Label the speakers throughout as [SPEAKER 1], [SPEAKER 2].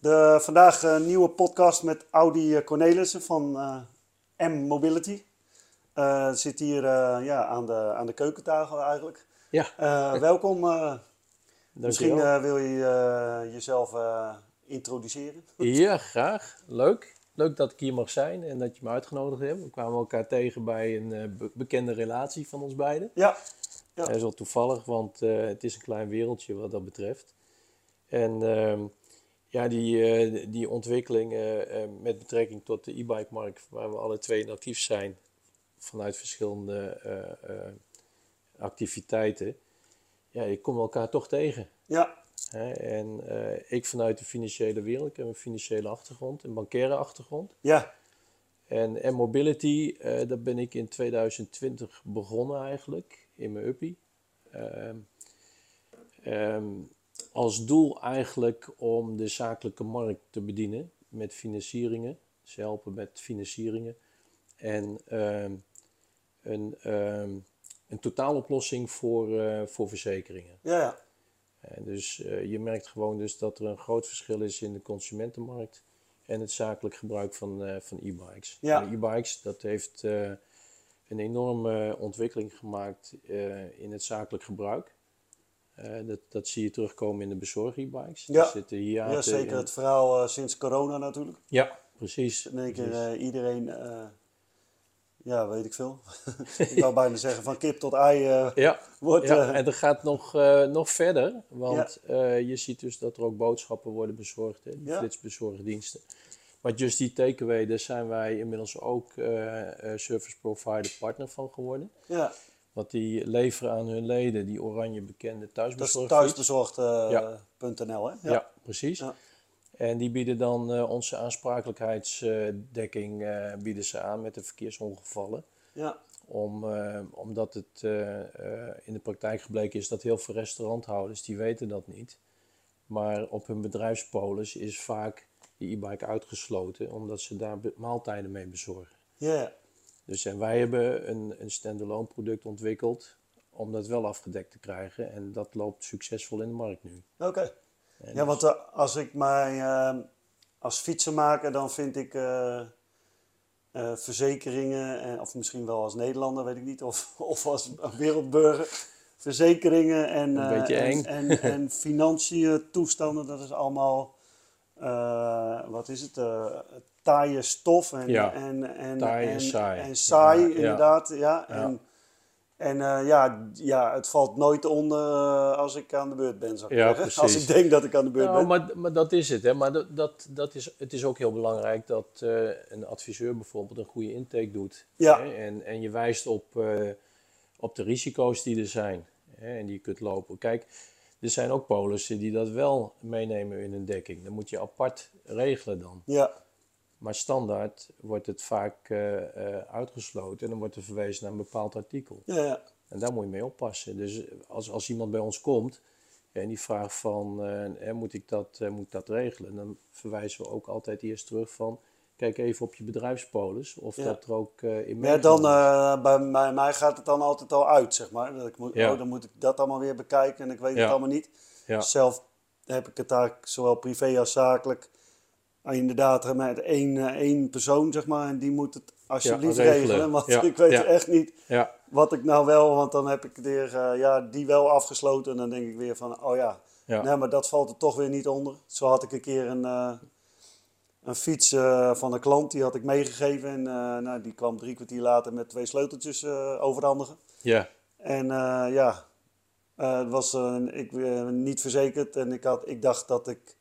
[SPEAKER 1] De, vandaag een nieuwe podcast met Audi Cornelissen van eh, M Mobility. Eh, zit hier eh, ja, aan, de, aan de keukentafel eigenlijk.
[SPEAKER 2] Ja.
[SPEAKER 1] Eh, welkom. eh, misschien eh, wil je eh, jezelf eh, introduceren.
[SPEAKER 2] Ja, graag. Leuk. Leuk dat ik hier mag zijn en dat je me uitgenodigd hebt. We kwamen elkaar tegen bij een eh, be- bekende relatie van ons beiden.
[SPEAKER 1] Ja, Ja.
[SPEAKER 2] Dat is wel toevallig, want eh, het is een klein wereldje wat dat betreft. En ehm, ja, die, eh, die ontwikkeling eh, eh, met betrekking tot de e-bike-markt, waar we alle twee in actief zijn, vanuit verschillende activiteiten. Ja, je komt elkaar toch tegen.
[SPEAKER 1] ja,
[SPEAKER 2] Hè, en ik vanuit de financiële wereld, ik heb een financiële achtergrond, een bankaire achtergrond.
[SPEAKER 1] ja,
[SPEAKER 2] En, en mobility, eh daar ben ik in 2020 begonnen eigenlijk, in mijn uppie. Ehm, als doel eigenlijk om de zakelijke markt te bedienen met financieringen. Ze helpen met financieringen. En ehm, een, ehm, een totaaloplossing voor, eh, voor verzekeringen.
[SPEAKER 1] ja, ja.
[SPEAKER 2] En dus eh, je merkt gewoon dus dat er een groot verschil is in de consumentenmarkt en het zakelijk gebruik van, eh, van e-bikes.
[SPEAKER 1] Ja.
[SPEAKER 2] E-bikes, dat heeft een enorme ontwikkeling gemaakt in het zakelijk gebruik. Eh, dat, dat zie je terugkomen in de bezorg e-bikes.
[SPEAKER 1] Ja.
[SPEAKER 2] Zitten hier
[SPEAKER 1] ja zeker het verhaal eh, sinds corona natuurlijk.
[SPEAKER 2] Ja, precies.
[SPEAKER 1] In één keer eh, iedereen, ja, weet ik veel. ik wou bijna zeggen van kip tot ei
[SPEAKER 2] Ja,
[SPEAKER 1] wordt...
[SPEAKER 2] ja, en dat gaat nog, nog verder, want je ziet dus dat er ook boodschappen worden bezorgd, hè, die
[SPEAKER 1] Ja.
[SPEAKER 2] flitsbezorgdiensten. Maar Just Eat Takeaway, daar zijn wij inmiddels ook service provider partner van geworden.
[SPEAKER 1] ja,
[SPEAKER 2] Want die leveren aan hun leden die oranje bekende
[SPEAKER 1] dat is thuisbezorgd.nl,
[SPEAKER 2] Ja.
[SPEAKER 1] hè?
[SPEAKER 2] Ja, precies.
[SPEAKER 1] Ja.
[SPEAKER 2] En die bieden dan eh, onze aansprakelijkheidsdekking eh, bieden ze aan met de verkeersongevallen.
[SPEAKER 1] ja.
[SPEAKER 2] Om, eh, omdat het eh, eh, in de praktijk gebleken is dat heel veel restauranthouders, die weten dat niet. Maar op hun bedrijfspolis is vaak de e-bike uitgesloten, omdat ze daar maaltijden mee bezorgen.
[SPEAKER 1] Ja, ja.
[SPEAKER 2] Dus en wij hebben een, een standalone product ontwikkeld om dat wel afgedekt te krijgen. En dat loopt succesvol in de markt nu.
[SPEAKER 1] Oké. Ja, want eh, als ik mij eh, als fietsenmaker, dan vind ik eh, eh, verzekeringen, en, of misschien wel als Nederlander, weet ik niet, of, of als wereldburger, verzekeringen en, eh, en, en, en financiën toestanden, dat is allemaal, eh, wat is het, eh taaie stof en,
[SPEAKER 2] Ja,
[SPEAKER 1] en, en,
[SPEAKER 2] taai en
[SPEAKER 1] en,
[SPEAKER 2] saai.
[SPEAKER 1] en saai,
[SPEAKER 2] Ja,
[SPEAKER 1] inderdaad. Ja. En, en eh, ja, ja, het valt nooit onder eh, als ik aan de beurt ben, zou ik
[SPEAKER 2] Ja,
[SPEAKER 1] zeggen.
[SPEAKER 2] precies.
[SPEAKER 1] Als ik denk dat ik aan de beurt
[SPEAKER 2] Nou,
[SPEAKER 1] ben.
[SPEAKER 2] maar, maar dat is het. Hè. Maar dat, dat, dat is, het is ook heel belangrijk dat eh, een adviseur bijvoorbeeld een goede intake doet.
[SPEAKER 1] Ja.
[SPEAKER 2] Hè. En, en je wijst op, eh, op de risico's die er zijn hè, en die je kunt lopen. Kijk, er zijn ook polissen die dat wel meenemen in hun dekking. Dan moet je apart regelen dan.
[SPEAKER 1] Ja,
[SPEAKER 2] Maar standaard wordt het vaak eh, eh, uitgesloten en dan wordt er verwezen naar een bepaald artikel.
[SPEAKER 1] ja, ja.
[SPEAKER 2] En daar moet je mee oppassen. Dus als, als iemand bij ons komt en die vraagt van, eh, moet, ik dat, eh, moet ik dat regelen? Dan verwijzen we ook altijd eerst terug van, kijk even op je bedrijfspolis of
[SPEAKER 1] Ja.
[SPEAKER 2] dat er ook in
[SPEAKER 1] Ja, dan, bij mij, mij gaat het dan altijd al uit, zeg maar. Dat ik moet,
[SPEAKER 2] Ja.
[SPEAKER 1] oh, dan moet ik dat allemaal weer bekijken en ik weet
[SPEAKER 2] Ja.
[SPEAKER 1] het allemaal niet. Zelf heb ik het daar zowel privé als zakelijk inderdaad met één, eh, één persoon, zeg maar. En die moet het alsjeblieft
[SPEAKER 2] regelen.
[SPEAKER 1] regelen, want
[SPEAKER 2] Ja.
[SPEAKER 1] ik weet
[SPEAKER 2] Ja.
[SPEAKER 1] echt niet
[SPEAKER 2] Ja,
[SPEAKER 1] wat ik nou wel, want dan heb ik weer, eh, ja, die wel afgesloten. En dan denk ik weer van, oh ja,
[SPEAKER 2] ja.
[SPEAKER 1] Nee, maar dat valt er toch weer niet onder. Zo had ik een keer een, eh, een fiets van een klant, die had ik meegegeven. En nou, die kwam drie kwartier later met twee sleuteltjes overhandigen.
[SPEAKER 2] ja.
[SPEAKER 1] En ja, het was ik, niet verzekerd. En ik, had, ik dacht dat, ik,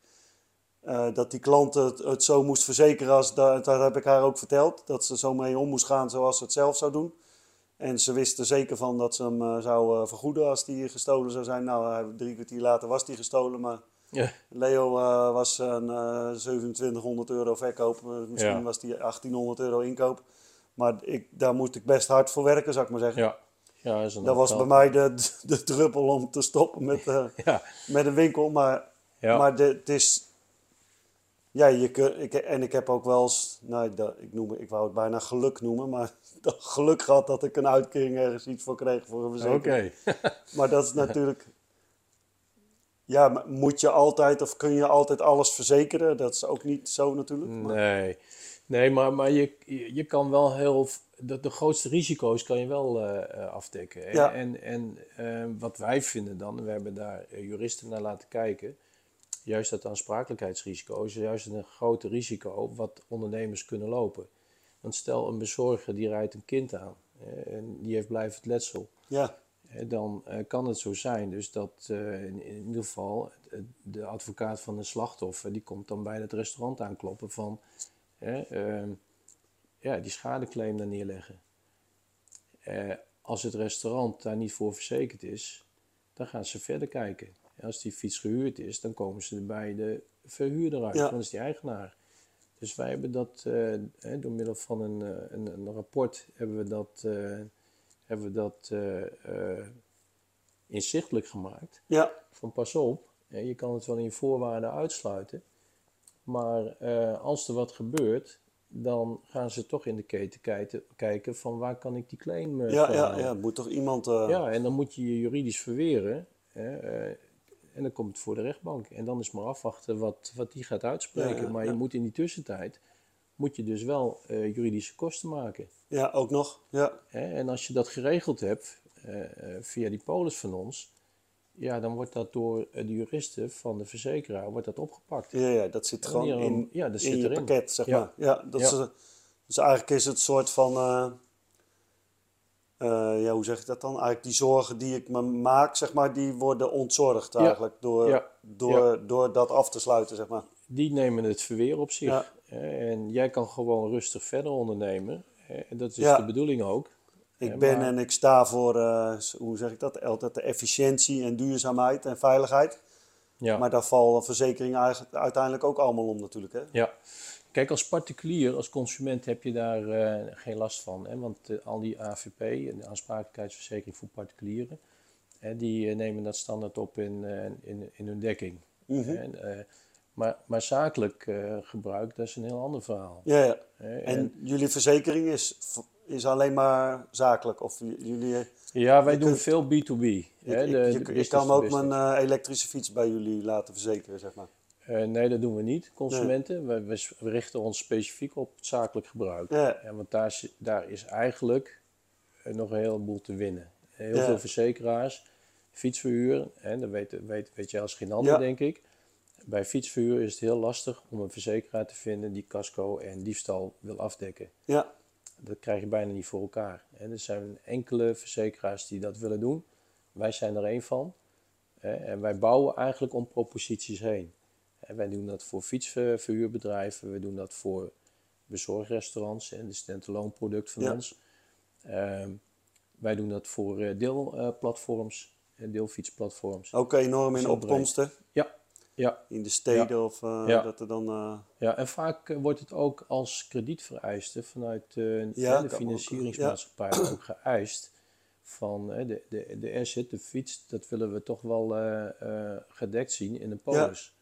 [SPEAKER 1] eh, dat die klant het, het zo moest verzekeren. Als, dat, dat heb ik haar ook verteld. Dat ze zo mee om moest gaan zoals ze het zelf zou doen. En ze wist er zeker van dat ze hem eh, zou eh, vergoeden als die gestolen zou zijn. Nou, drie kwartier later was die gestolen, maar
[SPEAKER 2] ja.
[SPEAKER 1] Leo was een eh 2700 euro verkoop. Misschien
[SPEAKER 2] Ja.
[SPEAKER 1] was die 1800 euro inkoop. Maar ik, daar moest ik best hard voor werken, zou ik maar zeggen.
[SPEAKER 2] ja. ja is
[SPEAKER 1] Dat was bij mij de, de druppel om te stoppen met, met een winkel. Maar, maar de, het is... Ja, je kun, ik, en ik heb ook wel eens... Nou, dat, ik, noem, ik wou het bijna geluk noemen. Maar dat geluk gehad dat ik een uitkering ergens iets voor kreeg voor een
[SPEAKER 2] oké.
[SPEAKER 1] verzekering. Maar dat is natuurlijk... Ja, moet je altijd of kun je altijd alles verzekeren? Dat is ook niet zo natuurlijk. maar-
[SPEAKER 2] Nee, nee maar, maar je, je kan wel heel. De, de grootste risico's kan je wel eh, afdekken.
[SPEAKER 1] Ja.
[SPEAKER 2] En, en eh, wat wij vinden dan, we hebben daar juristen naar laten kijken. Juist dat aansprakelijkheidsrisico is juist een grote risico wat ondernemers kunnen lopen. Want stel een bezorger die rijdt een kind aan en die heeft blijvend letsel.
[SPEAKER 1] Ja,
[SPEAKER 2] dan eh, kan het zo zijn dus dat eh, in, in ieder geval de advocaat van de slachtoffer die komt dan bij het restaurant aankloppen van ehm, ja, die schadeclaim daar neerleggen. Eh, als het restaurant daar niet voor verzekerd is, dan gaan ze verder kijken. Als die fiets gehuurd is, dan komen ze bij de verhuurder uit,
[SPEAKER 1] Ja.
[SPEAKER 2] dat is die eigenaar. Dus wij hebben dat eh, door middel van een, eh, een, een rapport hebben we dat, eh, hebben we dat inzichtelijk gemaakt.
[SPEAKER 1] ja,
[SPEAKER 2] Van pas op, je kan het wel in je voorwaarden uitsluiten. Maar als er wat gebeurt, dan gaan ze toch in de keten kijken, kijken van waar kan ik die claim
[SPEAKER 1] ja, ja, ja. Moet toch iemand...
[SPEAKER 2] Ja, en dan moet je je juridisch verweren. Hè, en dan komt het voor de rechtbank. En dan is maar afwachten wat, wat die gaat uitspreken.
[SPEAKER 1] Ja,
[SPEAKER 2] maar je moet in die tussentijd moet je dus wel eh, juridische kosten maken.
[SPEAKER 1] ja, ook nog. Ja?
[SPEAKER 2] En als je dat geregeld hebt eh, eh, via die polis van ons, ja, dan wordt dat door de juristen van de verzekeraar wordt dat opgepakt.
[SPEAKER 1] ja, ja dat zit gewoon in,
[SPEAKER 2] ja, dat
[SPEAKER 1] in
[SPEAKER 2] zit
[SPEAKER 1] je
[SPEAKER 2] erin.
[SPEAKER 1] pakket, zeg
[SPEAKER 2] Ja.
[SPEAKER 1] maar. Ja, dat
[SPEAKER 2] Ja.
[SPEAKER 1] Is, dus eigenlijk is het een soort van... eh, ja, hoe zeg ik dat dan? Eigenlijk die zorgen die ik me maak, zeg maar, die worden ontzorgd
[SPEAKER 2] Ja.
[SPEAKER 1] eigenlijk. Door,
[SPEAKER 2] Ja.
[SPEAKER 1] door, door dat af te sluiten, zeg maar.
[SPEAKER 2] Die nemen het verweer op zich. En jij kan gewoon rustig verder ondernemen. dat is de bedoeling ook.
[SPEAKER 1] Ik ben
[SPEAKER 2] maar-
[SPEAKER 1] en ik sta voor, eh, hoe zeg ik dat, altijd de efficiëntie en duurzaamheid en veiligheid.
[SPEAKER 2] Ja.
[SPEAKER 1] Maar daar vallen verzekeringen eigenlijk uiteindelijk ook allemaal om natuurlijk. Hè?
[SPEAKER 2] Ja, kijk, als particulier, als consument heb je daar eh, geen last van. Hè? Want eh, al die AVP, de aansprakelijkheidsverzekering voor particulieren, hè, die eh, nemen dat standaard op in, in, in hun dekking.
[SPEAKER 1] Mhm.
[SPEAKER 2] En, maar, maar zakelijk gebruik, dat is een heel ander verhaal.
[SPEAKER 1] Ja, ja. En jullie verzekering is, is alleen maar zakelijk? Of jullie,
[SPEAKER 2] ja, wij doen
[SPEAKER 1] kunt-
[SPEAKER 2] veel B2B. hè, de- de
[SPEAKER 1] je, kan ook mijn elektrische fiets bij jullie laten verzekeren, zeg maar.
[SPEAKER 2] Eh, nee, dat doen we niet, consumenten. We, we, we richten ons specifiek op het zakelijk gebruik.
[SPEAKER 1] Ja.
[SPEAKER 2] Ja, want daar, is- daar is eigenlijk eh, nog een heleboel te winnen. Heel
[SPEAKER 1] Ja.
[SPEAKER 2] veel verzekeraars, fietsverhuur, en dat weet, weet, weet jij als geen ander,
[SPEAKER 1] Ja.
[SPEAKER 2] denk ik. Bij fietsverhuur is het heel lastig om een verzekeraar te vinden die casco en diefstal wil afdekken.
[SPEAKER 1] Ja,
[SPEAKER 2] Dat krijg je bijna niet voor elkaar. En er zijn enkele verzekeraars die dat willen doen. Wij zijn er één van. hè, En wij bouwen eigenlijk om proposities heen. En wij doen dat voor fietsverhuurbedrijven, we doen dat voor bezorgrestaurants en de standalone product van
[SPEAKER 1] Ja.
[SPEAKER 2] ons. Ehm, wij doen dat voor eh, deelplatforms, en deelfietsplatforms.
[SPEAKER 1] ook enorm in opkomsten
[SPEAKER 2] Ja, ja,
[SPEAKER 1] in de steden of eh,
[SPEAKER 2] Ja.
[SPEAKER 1] dat er dan... eh,
[SPEAKER 2] ja, en vaak eh, wordt het ook als kredietvereiste vanuit eh, de
[SPEAKER 1] ook,
[SPEAKER 2] financieringsmaatschappij ook geëist. Van eh, de, de, de asset, de fiets, dat willen we toch wel eh, eh, gedekt zien in een polis.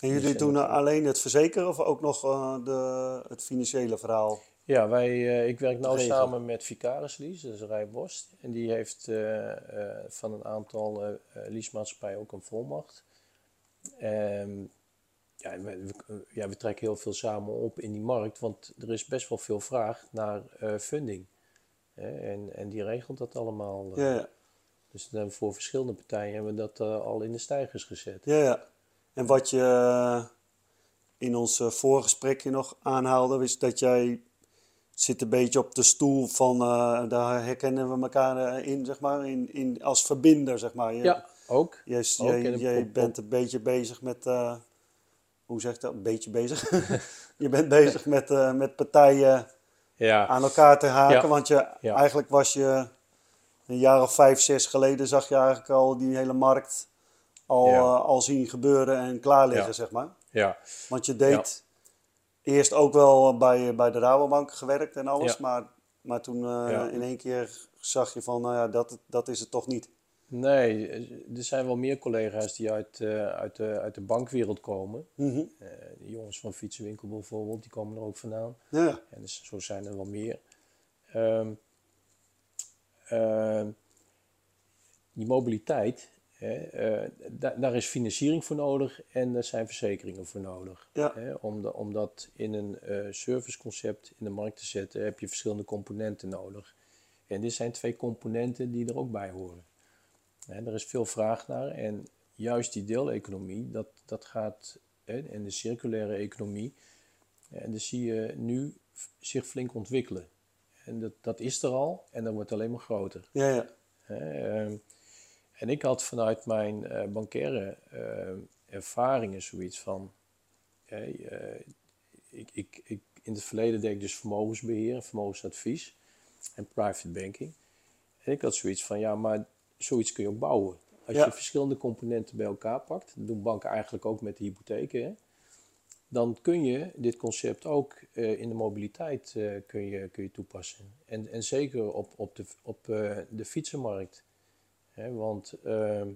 [SPEAKER 1] En jullie doen
[SPEAKER 2] ook-
[SPEAKER 1] alleen het verzekeren of ook nog eh, de, het financiële verhaal?
[SPEAKER 2] Ja, wij, eh, ik werk nu samen met Vicaris Lease, dat is Rijbost. En die heeft eh, eh, van een aantal eh eh, leasemaatschappijen ook een volmacht. Ehm, ja, we, we- ja, we trekken heel veel samen op in die markt, want er is best wel veel vraag naar eh, funding. Hè, en, en die regelt dat allemaal. eh.
[SPEAKER 1] Ja, ja.
[SPEAKER 2] Dus dan voor verschillende partijen hebben we dat eh, al in de stijgers gezet.
[SPEAKER 1] Ja, ja. En wat je eh, in ons eh, voorgesprekje nog aanhaalde, is dat jij zit een beetje op de stoel van, eh, daar herkennen we elkaar in, zeg maar, in, in, als verbinder, zeg maar. Je,
[SPEAKER 2] Ja, ook.
[SPEAKER 1] Jij,
[SPEAKER 2] ook
[SPEAKER 1] jij, bent een beetje bezig met, hoe zeg ik dat, een beetje bezig? je bent bezig met, met partijen
[SPEAKER 2] Ja,
[SPEAKER 1] aan elkaar te haken,
[SPEAKER 2] Ja.
[SPEAKER 1] want je,
[SPEAKER 2] Ja.
[SPEAKER 1] eigenlijk was je een jaar of vijf, zes geleden zag je eigenlijk al die hele markt al,
[SPEAKER 2] Ja.
[SPEAKER 1] eh, al zien gebeuren en klaar liggen,
[SPEAKER 2] Ja.
[SPEAKER 1] zeg maar.
[SPEAKER 2] ja.
[SPEAKER 1] Want je deed eerst ook wel bij, bij de Rabobank gewerkt en alles, maar, maar toen eh, in één keer zag je van, nou ja, dat, dat is het toch niet.
[SPEAKER 2] Nee, er zijn wel meer collega's die uit, eh, uit, de, uit de bankwereld komen.
[SPEAKER 1] Mhm.
[SPEAKER 2] De jongens van Fietsenwinkel bijvoorbeeld, die komen er ook vandaan.
[SPEAKER 1] Ja,
[SPEAKER 2] En dus, zo zijn er wel meer. Ehm, die mobiliteit, Hè, eh, da- daar is financiering voor nodig en er zijn verzekeringen voor nodig.
[SPEAKER 1] Ja.
[SPEAKER 2] Hè, om, de- om dat in een eh, serviceconcept in de markt te zetten, heb je verschillende componenten nodig. En dit zijn twee componenten die er ook bij horen. Hè, er is veel vraag naar en juist die deeleconomie, dat, dat gaat, hè, en de circulaire economie, en dat zie je nu zich flink ontwikkelen. En dat, dat is er al en dat wordt alleen maar groter.
[SPEAKER 1] Ja, ja.
[SPEAKER 2] Hè, ehm, en ik had vanuit mijn eh bankaire eh, ervaringen zoiets van. eh, ik, ik, ik, in het verleden deed ik dus vermogensbeheer, en vermogensadvies en private banking. En ik had zoiets van, ja, maar zoiets kun je ook bouwen. Als
[SPEAKER 1] Ja.
[SPEAKER 2] je verschillende componenten bij elkaar pakt, dat doen banken eigenlijk ook met de hypotheken, hè, dan kun je dit concept ook in de mobiliteit kun je, kun je toepassen. En, en zeker op, op, de, op de fietsenmarkt. Want ehm,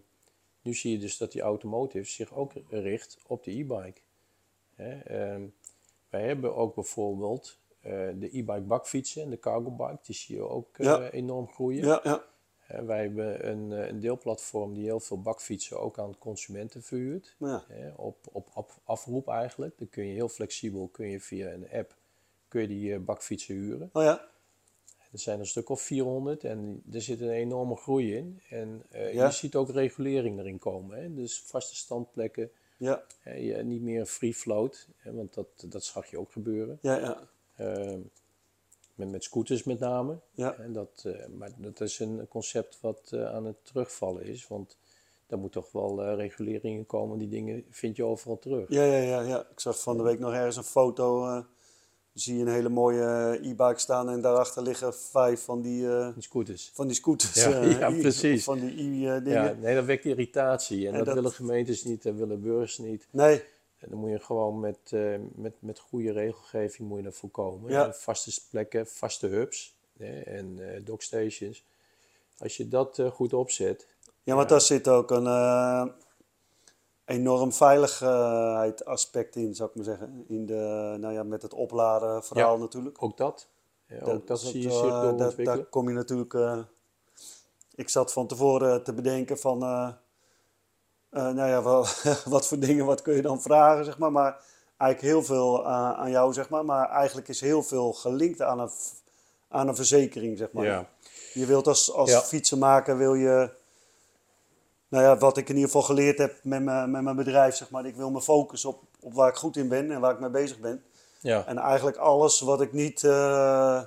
[SPEAKER 2] nu zie je dus dat die automotive zich ook richt op de e-bike. Ehm, wij hebben ook bijvoorbeeld eh, de e-bike bakfietsen en de cargo bike, die zie je ook eh,
[SPEAKER 1] Ja.
[SPEAKER 2] enorm groeien.
[SPEAKER 1] Ja, ja.
[SPEAKER 2] Wij hebben een, eh, een deelplatform die heel veel bakfietsen ook aan consumenten verhuurt. Op, op, op afroep eigenlijk. Dan kun je heel flexibel kun je via een app kun je die bakfietsen huren.
[SPEAKER 1] Oh
[SPEAKER 2] Er zijn een stuk of 400 en er zit een enorme groei in. En eh,
[SPEAKER 1] Ja.
[SPEAKER 2] je ziet ook regulering erin komen. Hè? Dus vaste standplekken,
[SPEAKER 1] Ja,
[SPEAKER 2] niet meer free float, hè? want dat, dat zag je ook gebeuren.
[SPEAKER 1] ja, ja.
[SPEAKER 2] Ehm, met, met scooters met name.
[SPEAKER 1] Ja.
[SPEAKER 2] En dat, eh, maar dat is een concept wat eh, aan het terugvallen is. Want daar moet toch wel eh, regulering in komen. Die dingen vind je overal terug.
[SPEAKER 1] Ja, ja, ja, ja. Ik zag van de week nog ergens een foto. Zie je een hele mooie eh, e-bike staan en daarachter liggen vijf van die, eh,
[SPEAKER 2] Die scooters.
[SPEAKER 1] van die scooters.
[SPEAKER 2] Ja,
[SPEAKER 1] eh,
[SPEAKER 2] ja, precies.
[SPEAKER 1] Van die i-dingen.
[SPEAKER 2] Ja, nee, dat wekt irritatie. En,
[SPEAKER 1] En
[SPEAKER 2] dat,
[SPEAKER 1] dat-
[SPEAKER 2] willen gemeentes niet, dat willen burgers niet.
[SPEAKER 1] Nee,
[SPEAKER 2] En dan moet je gewoon met, met, met goede regelgeving moet je dat voorkomen.
[SPEAKER 1] Ja.
[SPEAKER 2] En vaste plekken, vaste hubs hè, en dockstations. Als je dat goed opzet,
[SPEAKER 1] ja, want daar zit ook een enorm veiligheidsaspect in, zou ik maar zeggen. In de, nou ja, met het opladen verhaal natuurlijk.
[SPEAKER 2] ook dat. Ja, ook dat
[SPEAKER 1] is
[SPEAKER 2] zie je
[SPEAKER 1] eh,
[SPEAKER 2] doorontwikkelen.
[SPEAKER 1] daar, kom je natuurlijk. eh, ik zat van tevoren te bedenken van. eh, eh, nou ja, wat voor dingen, wat kun je dan vragen, zeg maar. Maar eigenlijk heel veel eh, aan jou, zeg maar. Maar eigenlijk is heel veel gelinkt aan een, aan een verzekering, zeg maar.
[SPEAKER 2] Ja.
[SPEAKER 1] Je wilt als, als fietsenmaker, wil je... Nou ja, wat ik in ieder geval geleerd heb met mijn, met mijn bedrijf, zeg maar. Ik wil me focussen op, op waar ik goed in ben en waar ik mee bezig ben.
[SPEAKER 2] Ja.
[SPEAKER 1] En eigenlijk alles wat ik niet. eh,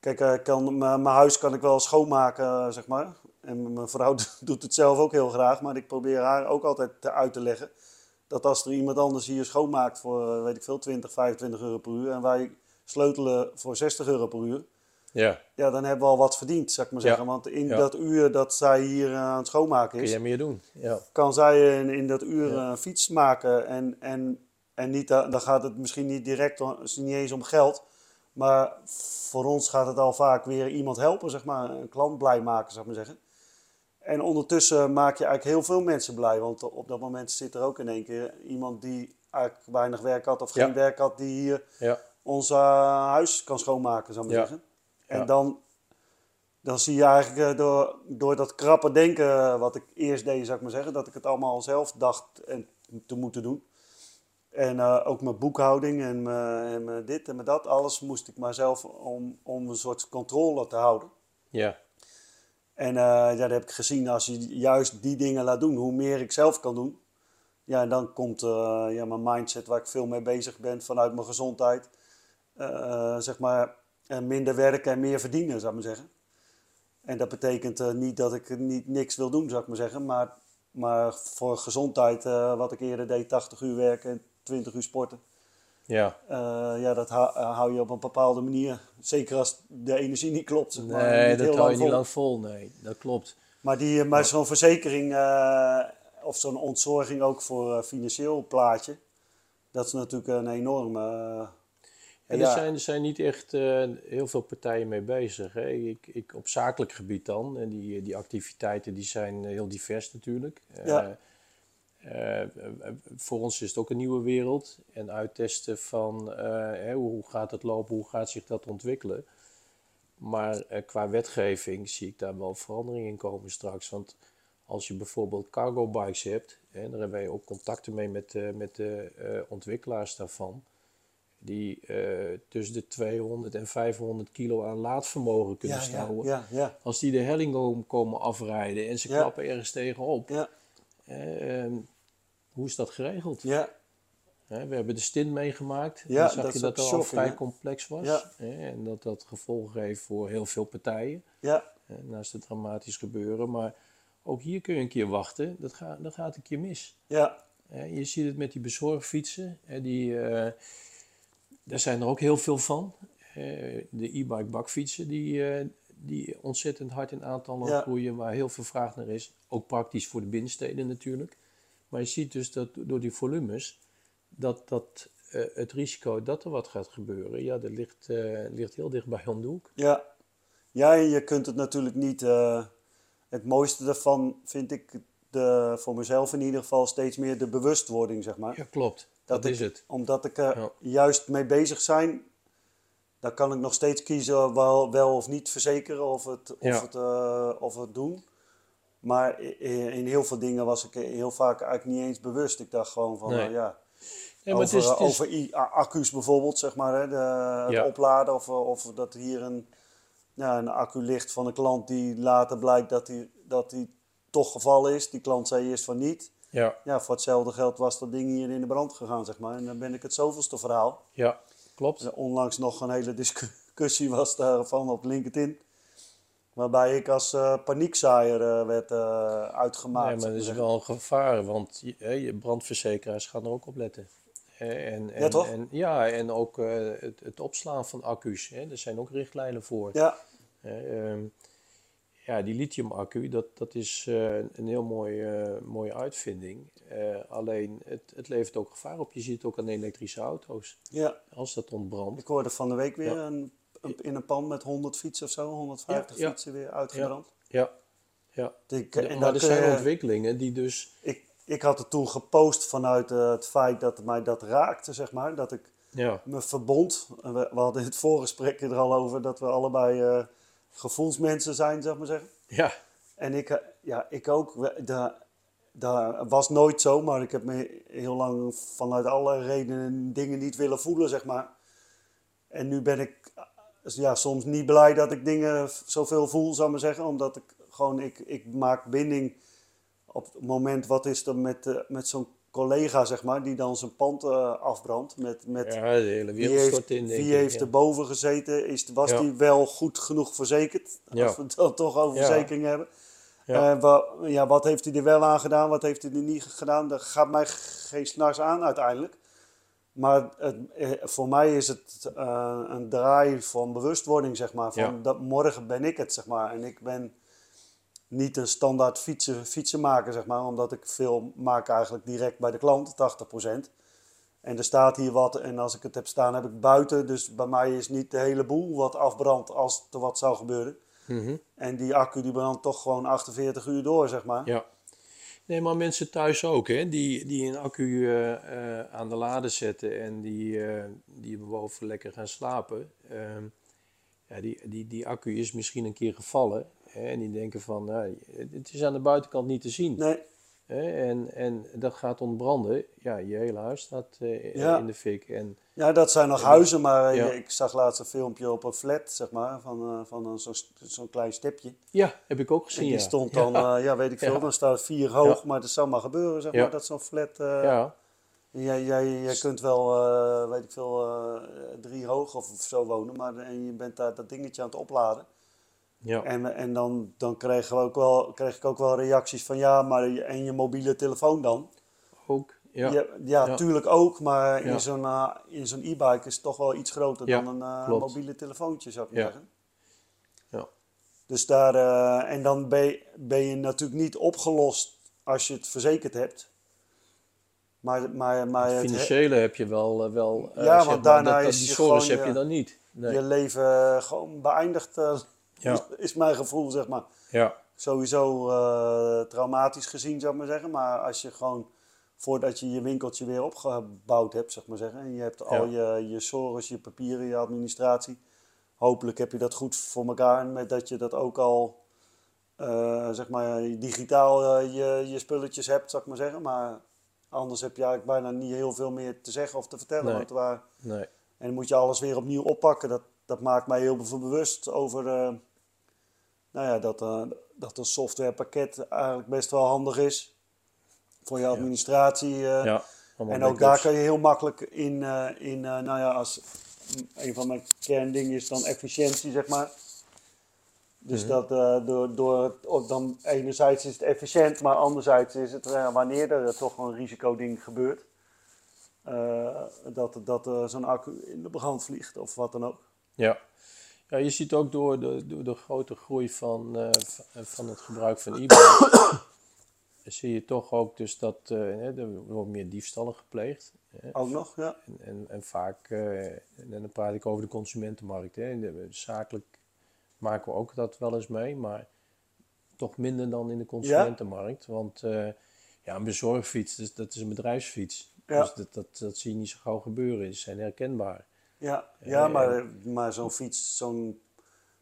[SPEAKER 1] kijk, eh, kan, mijn huis kan ik wel schoonmaken, zeg maar. En mijn vrouw doet het zelf ook heel graag. Maar ik probeer haar ook altijd te- uit te leggen. Dat als er iemand anders hier schoonmaakt voor, weet ik veel, 20, 25 euro per uur. En wij sleutelen voor 60 euro per uur.
[SPEAKER 2] Ja,
[SPEAKER 1] Ja, dan hebben we al wat verdiend, zou ik maar
[SPEAKER 2] Ja.
[SPEAKER 1] zeggen. Want in
[SPEAKER 2] Ja.
[SPEAKER 1] dat uur dat zij hier eh, aan het schoonmaken
[SPEAKER 2] kun
[SPEAKER 1] is
[SPEAKER 2] jij meer doen. Ja.
[SPEAKER 1] kan zij in, in dat uur een fiets maken en, en, en niet, da- dan gaat het misschien niet direct, niet eens om geld, maar voor ons gaat het al vaak weer iemand helpen, zeg maar, een klant blij maken, zou ik maar zeggen. En ondertussen maak je eigenlijk heel veel mensen blij, want op dat moment zit er ook in één keer iemand die eigenlijk weinig werk had of geen werk had, die hier
[SPEAKER 2] Ja.
[SPEAKER 1] ons eh, huis kan schoonmaken, zou ik maar
[SPEAKER 2] Ja.
[SPEAKER 1] zeggen. En dan, dan zie je eigenlijk eh, door, door dat krappe denken eh, wat ik eerst deed, zou ik maar zeggen, dat ik het allemaal zelf dacht en te moeten doen. En eh, ook mijn boekhouding en, mijn, en mijn dit en mijn dat, alles moest ik maar zelf om, om een soort controle te houden.
[SPEAKER 2] Ja.
[SPEAKER 1] En ja, dat heb ik gezien, als je juist die dingen laat doen, hoe meer ik zelf kan doen. Ja, dan komt ja, mijn mindset waar ik veel mee bezig ben vanuit mijn gezondheid. Zeg maar, minder werken en meer verdienen, zou ik maar zeggen. En dat betekent eh, niet dat ik niet, niks wil doen, zou ik maar zeggen. Maar, maar voor gezondheid, eh, wat ik eerder deed, 80 uur werken en 20 uur sporten.
[SPEAKER 2] Ja.
[SPEAKER 1] eh, ja, dat hou, hou je op een bepaalde manier. Zeker als de energie niet klopt. Zeg maar,
[SPEAKER 2] Nee,
[SPEAKER 1] niet
[SPEAKER 2] dat hou je niet lang vol. Nee, dat klopt.
[SPEAKER 1] Maar, die, maar zo'n verzekering of zo'n ontzorging ook voor financieel plaatje, dat is natuurlijk een enorme. Eh,
[SPEAKER 2] En
[SPEAKER 1] ja,
[SPEAKER 2] er, zijn, er zijn niet echt eh, heel veel partijen mee bezig. Hè. Ik, ik, op zakelijk gebied dan. En die, die activiteiten die zijn heel divers natuurlijk. Eh,
[SPEAKER 1] Ja.
[SPEAKER 2] eh, eh, voor ons is het ook een nieuwe wereld. En uittesten van eh, hè, hoe gaat het lopen, hoe gaat zich dat ontwikkelen. Maar eh, qua wetgeving zie ik daar wel verandering in komen straks. Want als je bijvoorbeeld cargo bikes hebt, hè, daar hebben wij ook contacten mee met, eh, met de eh, ontwikkelaars daarvan, die eh, tussen de 200 en 500 kilo aan laadvermogen kunnen
[SPEAKER 1] Ja,
[SPEAKER 2] stouwen.
[SPEAKER 1] ja, ja,
[SPEAKER 2] Als die de helling om komen afrijden en ze klappen ergens tegenop,
[SPEAKER 1] ja,
[SPEAKER 2] ehm, hoe is dat geregeld?
[SPEAKER 1] ja,
[SPEAKER 2] we hebben de stint meegemaakt.
[SPEAKER 1] Ja,
[SPEAKER 2] Dan zag
[SPEAKER 1] dat
[SPEAKER 2] je dat het al vrij complex was. En dat dat gevolgen heeft voor heel veel partijen.
[SPEAKER 1] ja,
[SPEAKER 2] naast het dramatisch gebeuren. Maar ook hier kun je een keer wachten. Dat, gaat dat gaat een keer mis.
[SPEAKER 1] ja,
[SPEAKER 2] je ziet het met die bezorgfietsen. Die, eh, daar zijn er ook heel veel van. Eh, de e-bike bakfietsen die, eh, die ontzettend hard in aantallen
[SPEAKER 1] Ja.
[SPEAKER 2] groeien. Waar heel veel vraag naar is. Ook praktisch voor de binnensteden natuurlijk. Maar je ziet dus dat door die volumes... dat, dat eh, het risico dat er wat gaat gebeuren... ja, dat ligt, ligt heel dicht bij om de hoek.
[SPEAKER 1] ja. Ja, en je kunt het natuurlijk niet. het mooiste daarvan vind ik de, voor mezelf in ieder geval steeds meer de bewustwording, zeg maar.
[SPEAKER 2] Ja, klopt. Dat, is het.
[SPEAKER 1] Omdat ik er
[SPEAKER 2] Ja.
[SPEAKER 1] juist mee bezig zijn, dan kan ik nog steeds kiezen wel, wel of niet verzekeren of het, of, het, eh, of het doen. Maar in heel veel dingen was ik heel vaak eigenlijk niet eens bewust. Ik dacht gewoon van,
[SPEAKER 2] Nee.
[SPEAKER 1] nou ja,
[SPEAKER 2] Ja,
[SPEAKER 1] over,
[SPEAKER 2] het is, het is-
[SPEAKER 1] over i- a- accu's bijvoorbeeld, zeg maar, hè, de, het
[SPEAKER 2] Ja.
[SPEAKER 1] opladen. Of, of dat hier een, ja, een accu ligt van een klant die later blijkt dat die, dat die toch gevallen is. Die klant zei eerst van niet.
[SPEAKER 2] Ja,
[SPEAKER 1] Ja, voor hetzelfde geld was dat ding hier in de brand gegaan, zeg maar. En dan ben ik het zoveelste verhaal.
[SPEAKER 2] ja, klopt.
[SPEAKER 1] Er Onlangs nog een hele discussie was daarvan op LinkedIn. Waarbij ik als eh, paniekzaaier eh, werd eh, uitgemaakt.
[SPEAKER 2] Nee, maar dat is wel een gevaar, want je, je brandverzekeraars gaan er ook op letten. En, en,
[SPEAKER 1] Ja, toch?
[SPEAKER 2] En, ja, en ook het, het opslaan van accu's. Hè, er zijn ook richtlijnen voor.
[SPEAKER 1] Ja,
[SPEAKER 2] ehm, ja, die lithium-accu, dat, dat is eh, een heel mooi, eh, mooie uitvinding. Eh, alleen, het, het levert ook gevaar op. Je ziet het ook aan elektrische auto's.
[SPEAKER 1] ja,
[SPEAKER 2] Als dat ontbrandt.
[SPEAKER 1] ik hoorde van de week weer
[SPEAKER 2] Ja.
[SPEAKER 1] een, een- in een pan met 100 fietsen of zo, 150
[SPEAKER 2] Ja, ja.
[SPEAKER 1] fietsen weer uitgebrand.
[SPEAKER 2] Ja, ja.
[SPEAKER 1] Ik, en
[SPEAKER 2] maar er zijn ontwikkelingen die dus...
[SPEAKER 1] ik, ik had het toen gepost vanuit het feit dat mij dat raakte, zeg maar. Dat ik
[SPEAKER 2] Ja,
[SPEAKER 1] me verbond. We, we hadden het voorgesprek er al over dat we allebei gevoelsmensen zijn, zeg maar zeggen.
[SPEAKER 2] ja,
[SPEAKER 1] En ik, eh, ja, ik ook. Dat was nooit zo, maar ik heb me heel lang vanuit alle redenen dingen niet willen voelen, zeg maar. En nu ben ik eh, ja, soms niet blij dat ik dingen zoveel voel, zou ik maar zeggen. Omdat ik gewoon, ik, ik maak binding op het moment, wat is er met, eh, met zo'n collega, zeg maar, die dan zijn pand eh, afbrandt. Met, met,
[SPEAKER 2] ja, de hele
[SPEAKER 1] wie
[SPEAKER 2] wereld
[SPEAKER 1] heeft,
[SPEAKER 2] stort in,
[SPEAKER 1] wie heeft
[SPEAKER 2] ja.
[SPEAKER 1] erboven gezeten? Is, was
[SPEAKER 2] Ja.
[SPEAKER 1] die wel goed genoeg verzekerd? Als we het dan toch over verzekering hebben.
[SPEAKER 2] Ja.
[SPEAKER 1] Eh, wa- ja, wat heeft hij er wel aan gedaan? Wat heeft hij er niet gedaan? Dat gaat mij geen snars aan uiteindelijk. Maar het, eh, voor mij is het een draai van bewustwording, zeg maar. Van dat morgen ben ik het, zeg maar. En ik ben niet een standaard fietsen, fietsenmaker, zeg maar. Omdat ik veel maak eigenlijk direct bij de klant, 80%. En er staat hier wat en als ik het heb staan heb ik buiten. Dus bij mij is niet de hele boel wat afbrandt als er wat zou gebeuren.
[SPEAKER 2] Mhm.
[SPEAKER 1] En die accu die brandt toch gewoon 48 uur door, zeg maar.
[SPEAKER 2] Ja. Nee, maar mensen thuis ook, hè, die, die een accu eh, eh, aan de lade zetten en die, eh, die boven lekker gaan slapen. Ehm, ja, die, die, die accu is misschien een keer gevallen. En die denken van, nou, het is aan de buitenkant niet te zien.
[SPEAKER 1] Nee,
[SPEAKER 2] Hè, en, en dat gaat ontbranden. Ja, je hele huis staat eh,
[SPEAKER 1] Ja.
[SPEAKER 2] in de fik. En,
[SPEAKER 1] ja, dat zijn nog huizen, maar eh,
[SPEAKER 2] Ja.
[SPEAKER 1] ik zag laatst een filmpje op een flat, zeg maar, van, eh, van zo'n klein stepje.
[SPEAKER 2] ja, heb ik ook
[SPEAKER 1] En
[SPEAKER 2] gezien,
[SPEAKER 1] die
[SPEAKER 2] ja.
[SPEAKER 1] stond dan,
[SPEAKER 2] Ja,
[SPEAKER 1] weet ik veel, dan staat het vier hoog, maar dat zou maar gebeuren, zeg maar, dat zo'n flat... eh,
[SPEAKER 2] ja,
[SPEAKER 1] Jij, jij, jij kunt wel, weet ik veel, drie hoog of zo wonen, maar en je bent daar dat dingetje aan het opladen.
[SPEAKER 2] Ja,
[SPEAKER 1] En, en dan, dan kregen we ook wel, kreeg ik ook wel reacties van ja, maar en je mobiele telefoon dan?
[SPEAKER 2] ook. Ja,
[SPEAKER 1] Ja, ja,
[SPEAKER 2] Ja.
[SPEAKER 1] tuurlijk ook, maar in zo'n eh, in zo'n e-bike is het toch wel iets groter dan een eh, mobiele telefoontje, zou ik zeggen.
[SPEAKER 2] Ja.
[SPEAKER 1] Dus daar, eh, en dan ben je, ben je natuurlijk niet opgelost als je het verzekerd hebt. Maar, maar, maar het,
[SPEAKER 2] Financiële heb je wel, wel
[SPEAKER 1] Ja, want daarna
[SPEAKER 2] dat, dat,
[SPEAKER 1] is
[SPEAKER 2] die
[SPEAKER 1] je gewoon,
[SPEAKER 2] heb je dan niet. Nee.
[SPEAKER 1] je leven gewoon beëindigd,
[SPEAKER 2] Ja.
[SPEAKER 1] is, is mijn gevoel, zeg maar.
[SPEAKER 2] Ja,
[SPEAKER 1] Sowieso eh, traumatisch gezien, zou ik maar zeggen. Maar als je gewoon, voordat je je winkeltje weer opgebouwd hebt, zeg maar zeggen. En je hebt al je, je sores, je papieren, je administratie. Hopelijk heb je dat goed voor elkaar. Met dat je dat ook al eh, zeg maar, digitaal eh, je, je spulletjes hebt, zou ik maar zeggen. Maar anders heb je eigenlijk bijna niet heel veel meer te zeggen of te vertellen.
[SPEAKER 2] Nee.
[SPEAKER 1] Want waar,
[SPEAKER 2] Nee.
[SPEAKER 1] en dan moet je alles weer opnieuw oppakken. Dat, dat maakt mij heel veel bewust over nou ja, dat, eh, dat een softwarepakket eigenlijk best wel handig is voor je administratie. eh.
[SPEAKER 2] Ja,
[SPEAKER 1] en ook daar kan je heel makkelijk in, eh, in nou ja, als een van mijn kerndingen is dan efficiëntie, zeg maar. Dus
[SPEAKER 2] Mhm.
[SPEAKER 1] dat door, door het, dan enerzijds is het efficiënt, maar anderzijds is het wanneer er toch een risicoding gebeurt, dat, dat zo'n accu in de brand vliegt of wat dan ook.
[SPEAKER 2] Ja. Ja, je ziet ook door de, door de grote groei van, eh, van het gebruik van e-bikes, zie je toch ook dus dat eh, er wordt meer diefstallen gepleegd. Hè.
[SPEAKER 1] Ook nog, ja.
[SPEAKER 2] En, en, en vaak, eh, en dan praat ik over de consumentenmarkt. Hè. In de- zakelijk maken we ook dat wel eens mee, maar toch minder dan in de consumentenmarkt. Want ja, een bezorgfiets, dat is een bedrijfsfiets.
[SPEAKER 1] Ja.
[SPEAKER 2] Dus dat, dat, dat zie je niet zo gauw gebeuren. Die zijn herkenbaar.
[SPEAKER 1] Ja, ja
[SPEAKER 2] Eh,
[SPEAKER 1] maar, maar zo'n fiets, zo'n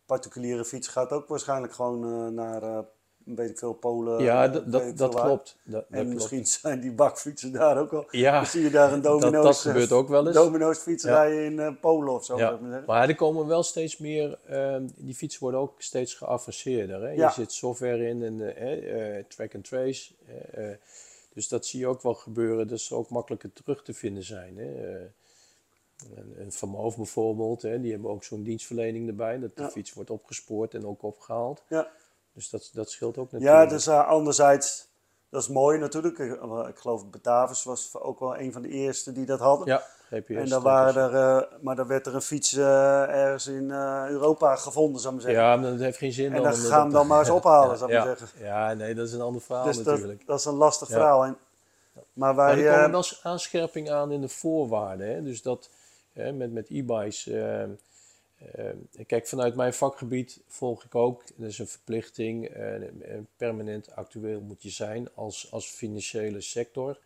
[SPEAKER 1] particuliere fiets gaat ook waarschijnlijk gewoon eh, naar, eh, weet ik veel, Polen.
[SPEAKER 2] ja, dat, dat, dat klopt. Dat, dat
[SPEAKER 1] En
[SPEAKER 2] klopt.
[SPEAKER 1] misschien zijn die bakfietsen daar ook al.
[SPEAKER 2] Ja,
[SPEAKER 1] Dan zie je daar een
[SPEAKER 2] dat,
[SPEAKER 1] domino's,
[SPEAKER 2] dat
[SPEAKER 1] eh,
[SPEAKER 2] gebeurt ook wel eens.
[SPEAKER 1] domino's fietserij
[SPEAKER 2] Ja.
[SPEAKER 1] in Polen of zo.
[SPEAKER 2] Ja,
[SPEAKER 1] maar
[SPEAKER 2] er komen wel steeds meer, ehm, die fietsen worden ook steeds geavanceerder. Hè?
[SPEAKER 1] Ja.
[SPEAKER 2] Je zit software in en track and trace. dus dat zie je ook wel gebeuren, dat ze ook makkelijker terug te vinden zijn. Hè? Een, een Van Moof bijvoorbeeld, hè? die hebben ook zo'n dienstverlening erbij, dat de
[SPEAKER 1] Ja.
[SPEAKER 2] fiets wordt opgespoord en ook opgehaald.
[SPEAKER 1] Ja,
[SPEAKER 2] Dus dat, dat scheelt ook natuurlijk.
[SPEAKER 1] ja dus eh, anderzijds, dat is mooi natuurlijk. Ik, eh, ik geloof Batavus was ook wel een van de eerste die dat hadden.
[SPEAKER 2] Ja, GPS.
[SPEAKER 1] en dan waren er, eh, maar dan werd er een fiets ergens in Europa gevonden, zou ik maar zeggen.
[SPEAKER 2] Ja, maar dat heeft geen zin
[SPEAKER 1] en dan gaan we
[SPEAKER 2] dat-
[SPEAKER 1] dan maar eens ophalen,
[SPEAKER 2] ja,
[SPEAKER 1] zou ik
[SPEAKER 2] ja,
[SPEAKER 1] maar zeggen.
[SPEAKER 2] ja, nee, dat is een ander verhaal
[SPEAKER 1] Dus dat,
[SPEAKER 2] natuurlijk.
[SPEAKER 1] dat is een lastig verhaal. En, maar
[SPEAKER 2] Maar
[SPEAKER 1] wij,
[SPEAKER 2] er komen wel eens aanscherpingen aan in de voorwaarden. Hè? Dus dat hè, met, met e-bikes. eh, eh, kijk, vanuit mijn vakgebied volg ik ook, dat is een verplichting, permanent actueel moet je zijn als, als financiële sector.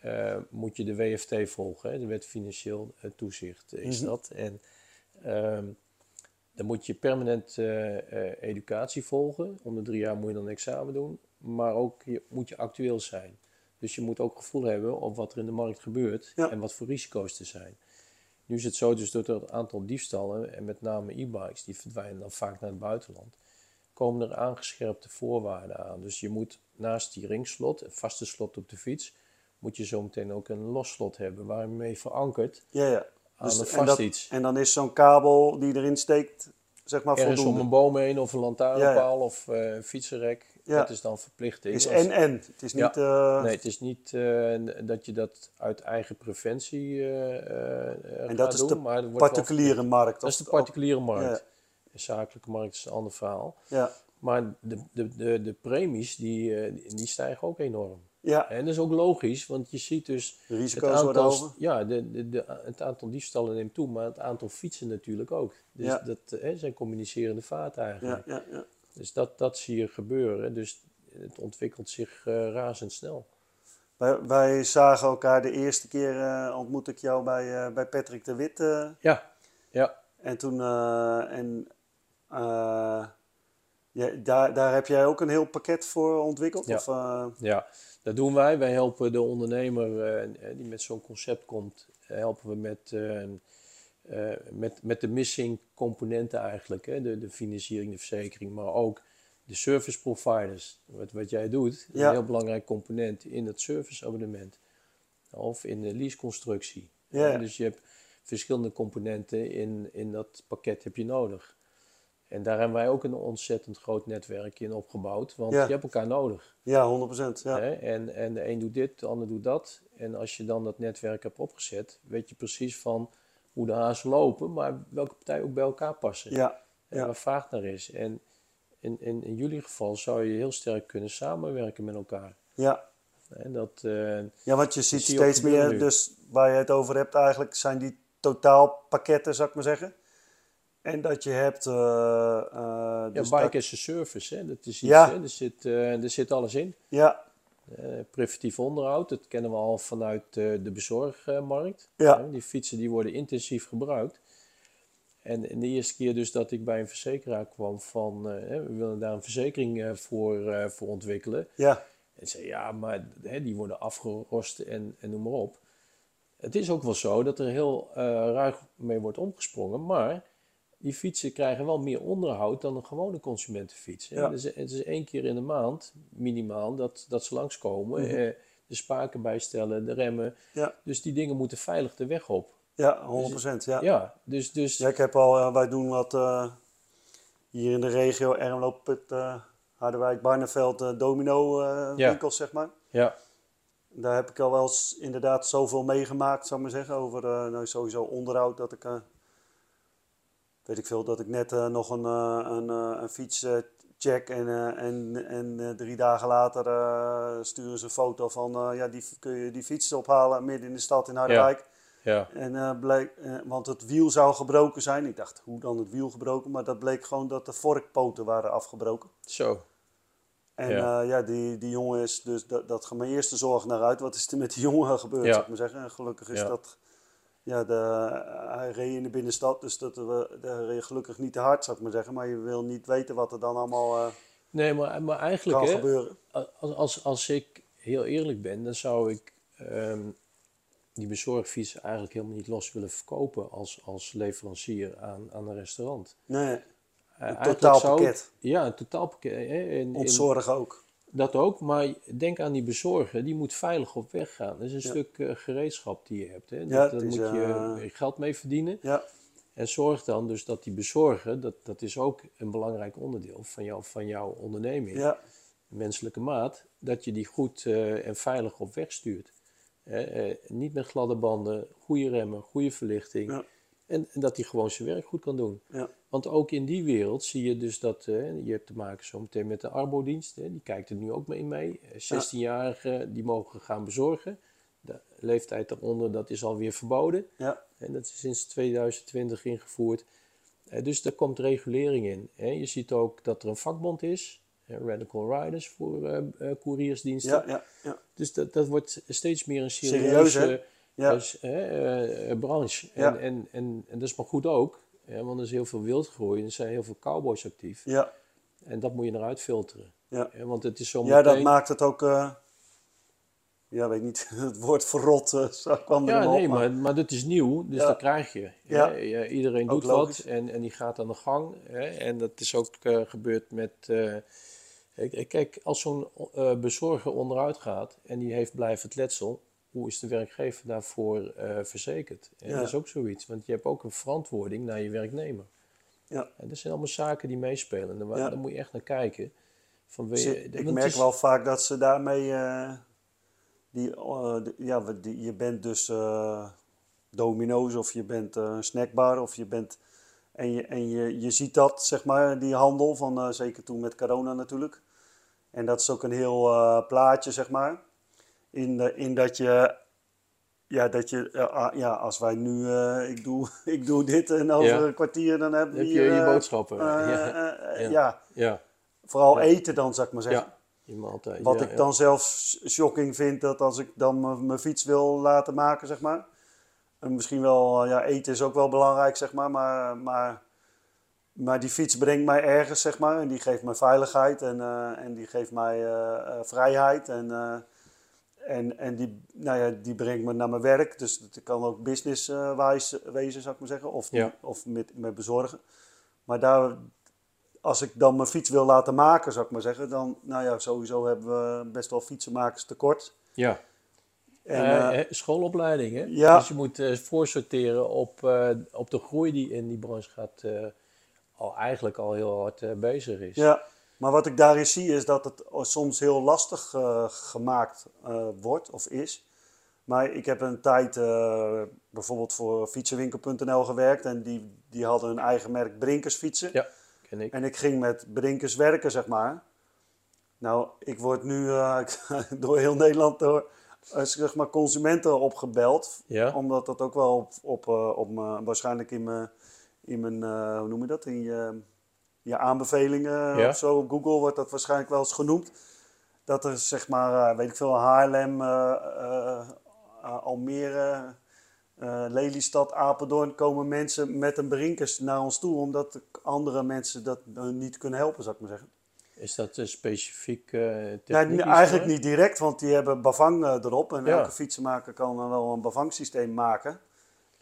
[SPEAKER 2] eh, moet je de WFT volgen, hè? de Wet Financieel eh, Toezicht is
[SPEAKER 1] Mhm.
[SPEAKER 2] dat. En ehm, dan moet je permanent eh, educatie volgen. Om de drie jaar moet je dan een examen doen. Maar ook je, moet je actueel zijn. Dus je moet ook gevoel hebben op wat er in de markt gebeurt
[SPEAKER 1] Ja.
[SPEAKER 2] en wat voor risico's er zijn. Nu is het zo dus door het aantal diefstallen, en met name e-bikes, die verdwijnen dan vaak naar het buitenland, komen er aangescherpte voorwaarden aan. Dus je moet naast die ringslot, een vaste slot op de fiets, moet je zometeen ook een los slot hebben waarmee je verankert
[SPEAKER 1] ja, ja.
[SPEAKER 2] aan
[SPEAKER 1] Dus- en,
[SPEAKER 2] vast
[SPEAKER 1] dat-
[SPEAKER 2] iets.
[SPEAKER 1] en dan is zo'n kabel die erin steekt, zeg maar,
[SPEAKER 2] Ergens om
[SPEAKER 1] voldoende.
[SPEAKER 2] een boom heen of een lantaarnpaal of eh, een fietsenrek,
[SPEAKER 1] Ja.
[SPEAKER 2] dat is dan verplichting.
[SPEAKER 1] is
[SPEAKER 2] Als-
[SPEAKER 1] en en. Het is
[SPEAKER 2] Ja.
[SPEAKER 1] niet. eh,
[SPEAKER 2] Nee, het is niet eh, dat je dat uit eigen preventie eh
[SPEAKER 1] En dat is
[SPEAKER 2] doen,
[SPEAKER 1] de
[SPEAKER 2] maar het
[SPEAKER 1] particuliere markt.
[SPEAKER 2] Dat is de particuliere markt.
[SPEAKER 1] Ja.
[SPEAKER 2] De zakelijke markt is een ander verhaal.
[SPEAKER 1] Ja,
[SPEAKER 2] Maar de, de, de, de premies die, die stijgen ook enorm.
[SPEAKER 1] ja.
[SPEAKER 2] En dat is ook logisch, want je ziet dus
[SPEAKER 1] de
[SPEAKER 2] het
[SPEAKER 1] risico's worden
[SPEAKER 2] aantal,
[SPEAKER 1] hoger.
[SPEAKER 2] ja, de, de, de, het aantal diefstallen neemt toe, maar het aantal fietsen natuurlijk ook. Dus
[SPEAKER 1] Ja.
[SPEAKER 2] dat zijn communicerende vaartuigen.
[SPEAKER 1] Ja, ja, ja.
[SPEAKER 2] Dus dat, dat zie je gebeuren. Dus het ontwikkelt zich eh, razendsnel.
[SPEAKER 1] Wij, wij zagen elkaar de eerste keer, eh ontmoette ik jou bij, eh, bij Patrick de Wit.
[SPEAKER 2] Ja, ja,
[SPEAKER 1] en toen, en, ja, daar, daar heb jij ook een heel pakket voor ontwikkeld?
[SPEAKER 2] Ja.
[SPEAKER 1] Of,
[SPEAKER 2] ja, dat doen wij. Wij helpen de ondernemer die met zo'n concept komt, helpen we met, eh, met, met de missing componenten eigenlijk. Hè? De, de financiering, de verzekering, maar ook de service providers. Wat, wat jij doet,
[SPEAKER 1] Ja.
[SPEAKER 2] een heel belangrijk component in het serviceabonnement. Of in de leaseconstructie.
[SPEAKER 1] Ja, ja.
[SPEAKER 2] Dus je hebt verschillende componenten in, in dat pakket heb je nodig. En daar hebben wij ook een ontzettend groot netwerk in opgebouwd. Want
[SPEAKER 1] Ja.
[SPEAKER 2] je hebt elkaar nodig.
[SPEAKER 1] ja, 100%. Ja.
[SPEAKER 2] En, en de een doet dit, de ander doet dat. En als je dan dat netwerk hebt opgezet, weet je precies van hoe de hazen lopen, maar welke partijen ook bij elkaar passen.
[SPEAKER 1] Ja,
[SPEAKER 2] En
[SPEAKER 1] ja.
[SPEAKER 2] waar vraag naar is. En in, in, in jullie geval zou je heel sterk kunnen samenwerken met elkaar.
[SPEAKER 1] ja.
[SPEAKER 2] En dat, eh,
[SPEAKER 1] Ja, want je ziet
[SPEAKER 2] zie
[SPEAKER 1] steeds meer,
[SPEAKER 2] nu.
[SPEAKER 1] dus waar je het over hebt, eigenlijk zijn die totaalpakketten, zou ik maar zeggen. En dat je hebt. eh,
[SPEAKER 2] ja,
[SPEAKER 1] dus
[SPEAKER 2] bike
[SPEAKER 1] dat-
[SPEAKER 2] as a service, hè? dat is iets,
[SPEAKER 1] Ja.
[SPEAKER 2] hè? Er, zit, er zit alles in.
[SPEAKER 1] ja,
[SPEAKER 2] preventief onderhoud, dat kennen we al vanuit eh, de bezorgmarkt.
[SPEAKER 1] Ja.
[SPEAKER 2] Die fietsen die worden intensief gebruikt. En, en de eerste keer dus dat ik bij een verzekeraar kwam van, eh, we willen daar een verzekering eh, voor, eh, voor ontwikkelen.
[SPEAKER 1] Ja,
[SPEAKER 2] En zei, ja, maar hè, die worden afgerost en, en noem maar op. Het is ook wel zo dat er heel eh, ruig mee wordt omgesprongen, maar die fietsen krijgen wel meer onderhoud dan een gewone consumentenfiets.
[SPEAKER 1] Ja.
[SPEAKER 2] Dus het is één keer in de maand minimaal dat, dat ze langskomen.
[SPEAKER 1] Mhm.
[SPEAKER 2] eh, de spaken bijstellen, de remmen.
[SPEAKER 1] ja,
[SPEAKER 2] Dus die dingen moeten veilig de weg op.
[SPEAKER 1] ja 100%. Ja.
[SPEAKER 2] Ja, dus, dus
[SPEAKER 1] Ja, ik heb al, eh, wij doen wat eh, hier in de regio, Ermelo, Put, eh Harderwijk, Barneveld, domino winkels, zeg maar.
[SPEAKER 2] ja,
[SPEAKER 1] Daar heb ik al wel eens inderdaad zoveel meegemaakt, zou ik maar zeggen, over nou, sowieso onderhoud. Dat ik, weet ik veel, dat ik net eh, nog een, eh, een, eh, een fiets check en, en, en drie dagen later sturen ze een foto van, ja, die kun je die fiets ophalen midden in de stad in Harderwijk.
[SPEAKER 2] ja,
[SPEAKER 1] En, eh, bleek, want het wiel zou gebroken zijn. Ik dacht, hoe dan het wiel gebroken? Maar dat bleek gewoon dat de vorkpoten waren afgebroken.
[SPEAKER 2] zo.
[SPEAKER 1] En
[SPEAKER 2] Ja.
[SPEAKER 1] ja, ja die, die jongen is dus, dat, dat gaat mijn eerste zorg naar uit. Wat is er met die jongen gebeurd,
[SPEAKER 2] Ja.
[SPEAKER 1] zou ik maar zeggen. En gelukkig is
[SPEAKER 2] Ja.
[SPEAKER 1] dat, ja, de, hij reed in de binnenstad. Dus dat we, de reed gelukkig niet te hard, zou ik maar zeggen. Maar je wil niet weten wat er dan allemaal eh,
[SPEAKER 2] Nee, maar, maar eigenlijk,
[SPEAKER 1] kan
[SPEAKER 2] hè,
[SPEAKER 1] gebeuren.
[SPEAKER 2] als, als, als ik heel eerlijk ben, dan zou ik ehm, die bezorgfiets eigenlijk helemaal niet los willen verkopen als, als leverancier aan, aan een restaurant.
[SPEAKER 1] Nee,
[SPEAKER 2] Eh,
[SPEAKER 1] een
[SPEAKER 2] eigenlijk
[SPEAKER 1] totaalpakket.
[SPEAKER 2] zou- Ja, een totaalpakket. En- en-
[SPEAKER 1] Ontzorg ook.
[SPEAKER 2] Dat ook, maar denk aan die bezorger, die moet veilig op weg gaan. Dat is een
[SPEAKER 1] Ja.
[SPEAKER 2] stuk eh, gereedschap die je hebt. Hè. Dat, daar moet je
[SPEAKER 1] eh,
[SPEAKER 2] geld mee verdienen.
[SPEAKER 1] Ja,
[SPEAKER 2] En zorg dan dus dat die bezorger, dat, dat is ook een belangrijk onderdeel van, jou, van jouw onderneming,
[SPEAKER 1] ja,
[SPEAKER 2] menselijke maat, dat je die goed eh, en veilig op weg stuurt. Eh, niet met gladde banden, goede remmen, goede verlichting. En, en dat hij gewoon zijn werk goed kan doen.
[SPEAKER 1] ja,
[SPEAKER 2] Want ook in die wereld zie je dus dat eh, je hebt te maken zometeen met de arbodienst. Hè, die kijkt er nu ook mee mee. Eh, 16-jarigen die mogen gaan bezorgen. De leeftijd daaronder dat is alweer verboden.
[SPEAKER 1] ja,
[SPEAKER 2] En dat is sinds 2020 ingevoerd. Eh, dus daar komt regulering in. Hè. Je ziet ook dat er een vakbond is. eh, Radical Riders voor eh eh, couriersdiensten.
[SPEAKER 1] ja, ja, ja.
[SPEAKER 2] Dus dat, dat wordt steeds meer een serieuze?
[SPEAKER 1] Ja.
[SPEAKER 2] dus, hè, eh, eh, branche.
[SPEAKER 1] Ja.
[SPEAKER 2] En, en, en, en dat is maar goed ook. Hè, want er is heel veel wildgroei en er zijn heel veel cowboys actief.
[SPEAKER 1] ja,
[SPEAKER 2] En dat moet je eruit filteren.
[SPEAKER 1] ja.
[SPEAKER 2] Want het is zo
[SPEAKER 1] Ja, dat maakt het ook, eh, ja, weet ik niet, het woord verrot zo kwam er
[SPEAKER 2] Ja, nee,
[SPEAKER 1] op,
[SPEAKER 2] maar, maar dit is nieuw, dus
[SPEAKER 1] Ja.
[SPEAKER 2] dat krijg je.
[SPEAKER 1] Ja.
[SPEAKER 2] Iedereen
[SPEAKER 1] Ook
[SPEAKER 2] doet wat en, en die gaat aan de gang. Hè. En dat is ook gebeurd met... kijk, als zo'n bezorger onderuit gaat en die heeft blijvend letsel... Hoe is de werkgever daarvoor eh, verzekerd? En
[SPEAKER 1] Ja.
[SPEAKER 2] Dat is ook zoiets, want je hebt ook een verantwoording naar je werknemer.
[SPEAKER 1] Ja.
[SPEAKER 2] En dat zijn allemaal zaken die meespelen. En daar,
[SPEAKER 1] Ja.
[SPEAKER 2] daar moet je echt naar kijken. Van, wil je,
[SPEAKER 1] ik merk
[SPEAKER 2] is-
[SPEAKER 1] wel vaak dat ze daarmee, eh, die, eh, de- ja, die, je bent dus domino's of je bent een snackbar of je bent, en je, en je, je ziet dat, zeg maar, die handel, van, zeker toen met corona natuurlijk. En dat is ook een heel plaatje, zeg maar, in, de, in dat je, ja, dat je, eh, ah, ja, als wij nu, eh, ik, doe, ik doe dit en over
[SPEAKER 2] Ja.
[SPEAKER 1] een kwartier dan we
[SPEAKER 2] heb je
[SPEAKER 1] hier,
[SPEAKER 2] je
[SPEAKER 1] eh,
[SPEAKER 2] boodschappen.
[SPEAKER 1] eh,
[SPEAKER 2] ja,
[SPEAKER 1] eh,
[SPEAKER 2] ja.
[SPEAKER 1] vooral eten dan, zou ik maar zeggen.
[SPEAKER 2] maaltijd.
[SPEAKER 1] Wat ik dan zelf shocking vind, dat als ik dan mijn- fiets wil laten maken, zeg maar. En misschien wel, eh, ja, eten is ook wel belangrijk, zeg maar. Maar, maar, maar die fiets brengt mij ergens, zeg maar. En die geeft mij veiligheid en, eh, en die geeft mij eh, eh, vrijheid. En, eh, en, en die, nou ja, die brengt me naar mijn werk. Dus het kan ook business-wise wezen, zou ik maar zeggen. Of,
[SPEAKER 2] Ja.
[SPEAKER 1] of met, met bezorgen. Maar daar, als ik dan mijn fiets wil laten maken, zou ik maar zeggen, dan, nou ja, sowieso hebben we best wel fietsenmakers tekort.
[SPEAKER 2] Ja,
[SPEAKER 1] En,
[SPEAKER 2] Eh,
[SPEAKER 1] eh,
[SPEAKER 2] hè, schoolopleiding, hè?
[SPEAKER 1] ja.
[SPEAKER 2] Dus je moet eh, voorsorteren op, eh, op de groei die in die branche gaat, eh, al eigenlijk al heel hard eh, bezig is.
[SPEAKER 1] ja, maar wat ik daarin zie is dat het soms heel lastig eh, gemaakt eh, wordt of is. Maar ik heb een tijd eh, bijvoorbeeld voor fietsenwinkel.nl gewerkt en die, die hadden hun eigen merk Brinkers fietsen.
[SPEAKER 2] Ja, ken ik.
[SPEAKER 1] En ik ging met Brinkers werken, zeg maar. Nou, ik word nu door heel Nederland door zeg maar consumenten opgebeld.
[SPEAKER 2] Ja,
[SPEAKER 1] Omdat dat ook wel op, op, op waarschijnlijk in mijn, in mijn hoe noem je dat, in je, je aanbevelingen
[SPEAKER 2] Ja.
[SPEAKER 1] of zo op Google wordt dat waarschijnlijk wel eens genoemd. Dat er zeg maar, eh, weet ik veel, Haarlem, eh, eh, Almere, Lelystad, Apeldoorn komen mensen met een brinkers naar ons toe, omdat andere mensen dat niet kunnen helpen, zou ik maar zeggen.
[SPEAKER 2] Is dat een specifiek eh
[SPEAKER 1] Nee, eigenlijk niet direct, want die hebben bavang erop. En
[SPEAKER 2] Ja.
[SPEAKER 1] elke fietsenmaker kan dan wel een bavangsysteem maken.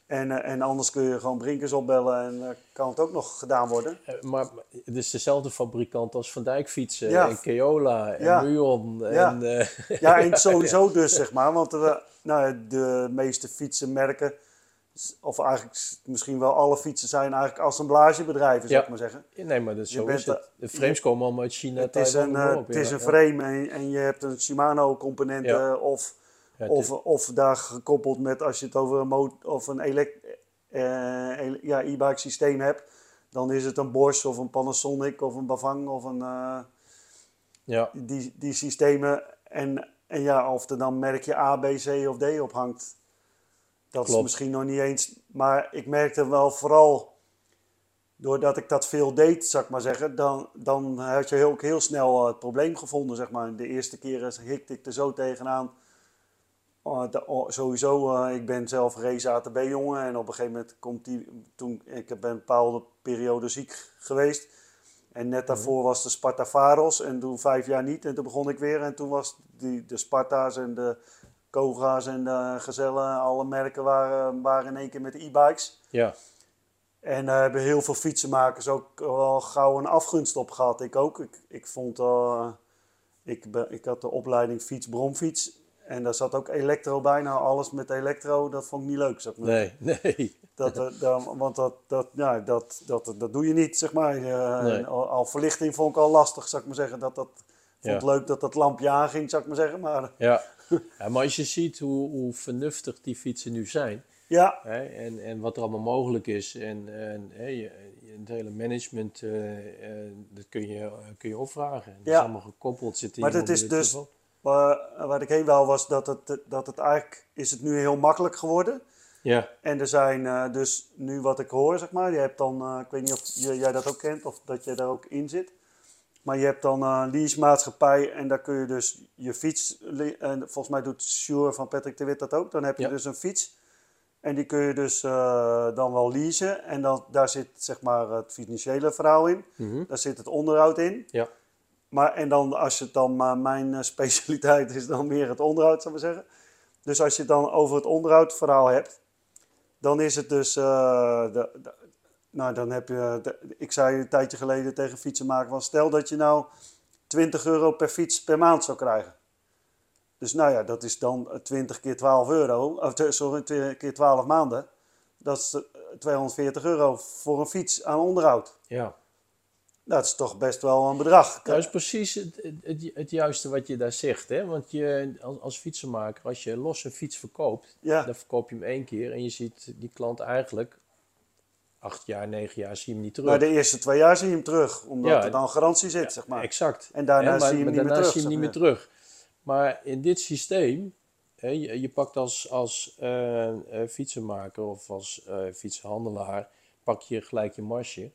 [SPEAKER 1] En, eh, en anders kun je gewoon brinkers opbellen en eh, kan het ook nog gedaan worden.
[SPEAKER 2] Eh, Maar het is dezelfde fabrikant als Van Dijk fietsen
[SPEAKER 1] Ja.
[SPEAKER 2] en Keola en
[SPEAKER 1] Ja.
[SPEAKER 2] Muon.
[SPEAKER 1] Ja.
[SPEAKER 2] En, eh,
[SPEAKER 1] Ja, en sowieso dus, zeg maar. Want we, nou, ja, de meeste fietsenmerken, of eigenlijk misschien wel alle fietsen, zijn eigenlijk assemblagebedrijven, zou
[SPEAKER 2] Ja.
[SPEAKER 1] ik maar zeggen.
[SPEAKER 2] nee, maar dat is zo is het. De frames komen allemaal uit China,
[SPEAKER 1] Het is
[SPEAKER 2] Taiwan,
[SPEAKER 1] een, het
[SPEAKER 2] ja.
[SPEAKER 1] is een
[SPEAKER 2] Ja.
[SPEAKER 1] frame en, en je hebt een Shimano-component
[SPEAKER 2] Ja.
[SPEAKER 1] of,
[SPEAKER 2] Ja,
[SPEAKER 1] of, of daar gekoppeld met als je het over een, mo- of een elek- eh, ja, e-bike systeem hebt. Dan is het een Bosch of een Panasonic of een Bavang of een, eh,
[SPEAKER 2] ja.
[SPEAKER 1] die, die systemen. En, en ja, of er dan merkje A, B, C of D op hangt. Dat is misschien nog niet eens. Maar ik merkte wel vooral, doordat ik dat veel deed, zou ik maar zeggen, dan, dan had je ook heel snel eh, het probleem gevonden, zeg maar. De eerste keren hikte ik er zo tegenaan. Oh, oh, sowieso, eh, ik ben zelf race ATB-jongen en op een gegeven moment komt die, toen, ik ben een bepaalde periode ziek geweest. En net daarvoor was de Sparta Varos en toen vijf jaar niet en toen begon ik weer. En toen was die, de Sparta's en de Koga's en de Gezellen, alle merken waren, waren in één keer met e-bikes.
[SPEAKER 2] ja.
[SPEAKER 1] En daar hebben heel veel fietsenmakers ook wel gauw een afgunst op gehad. Ik ook. Ik, ik vond, eh, ik, ben, ik had de opleiding fiets, bromfiets. En daar zat ook elektro bij. Nou, alles met elektro, dat vond ik niet leuk. Zeg maar.
[SPEAKER 2] Nee, nee.
[SPEAKER 1] Dat, eh, dan- want dat, dat, ja, dat, dat, dat doe je niet, zeg maar. Eh,
[SPEAKER 2] Nee.
[SPEAKER 1] al, al verlichting vond ik al lastig, zou ik maar zeggen. Dat, dat, vond het
[SPEAKER 2] Ja.
[SPEAKER 1] leuk dat dat lampje aanging, zou ik maar zeggen. Maar
[SPEAKER 2] Ja. ja. Maar als je ziet hoe, hoe vernuftig die fietsen nu zijn,
[SPEAKER 1] ja,
[SPEAKER 2] Hè, en, en wat er allemaal mogelijk is. En, en hè, je, het hele management, eh, dat kun je, kun je opvragen. Dat
[SPEAKER 1] Ja.
[SPEAKER 2] is allemaal gekoppeld. Zit in
[SPEAKER 1] Maar dat is dus-. Waar, waar ik heen wou was dat het, dat het eigenlijk is het nu heel makkelijk geworden.
[SPEAKER 2] Ja,
[SPEAKER 1] En er zijn eh, dus nu wat ik hoor, zeg maar. Je hebt dan, eh, ik weet niet of jij dat ook kent of dat jij daar ook in zit. Maar je hebt dan een leasemaatschappij en daar kun je dus je fiets. En volgens mij doet Sure van Patrick de Wit dat ook. Dan heb je
[SPEAKER 2] Ja.
[SPEAKER 1] dus een fiets. En die kun je dus eh, dan wel leasen. En dan, daar zit zeg maar het financiële verhaal in.
[SPEAKER 2] Mhm.
[SPEAKER 1] Daar zit het onderhoud in.
[SPEAKER 2] ja,
[SPEAKER 1] Maar, en dan als het dan, mijn eh, specialiteit is dan meer het onderhoud, zou ik zeggen. Dus als je het dan over het onderhoudverhaal hebt, dan is het dus, eh, de, nou dan heb je, ik zei een tijdje geleden tegen fietsenmaker van stel dat je nou 20 euro per fiets per maand zou krijgen. Dus nou ja, dat is dan eh, 20 keer 12 euro, of tw- sorry, 2 keer 12 maanden. Dat is eh, 240 euro voor een fiets aan onderhoud.
[SPEAKER 2] ja.
[SPEAKER 1] Dat is toch best wel een bedrag.
[SPEAKER 2] Dat is precies het, het, juiste wat je daar zegt. Hè? Want je, als, als fietsenmaker, als je los een fiets verkoopt,
[SPEAKER 1] Ja.
[SPEAKER 2] dan verkoop je hem één keer. En je ziet die klant eigenlijk acht jaar, negen jaar, zie je hem niet terug.
[SPEAKER 1] Maar de eerste twee jaar zie je hem terug, omdat
[SPEAKER 2] Ja,
[SPEAKER 1] er dan garantie zit, zeg maar.
[SPEAKER 2] Exact.
[SPEAKER 1] En daarna
[SPEAKER 2] maar,
[SPEAKER 1] zie je hem niet meer terug,
[SPEAKER 2] zie je hem
[SPEAKER 1] zeg
[SPEAKER 2] niet meer terug. Maar in dit systeem, hè, je, je pakt als, als eh, eh, fietsenmaker of als eh, fietshandelaar, pak je gelijk je marge.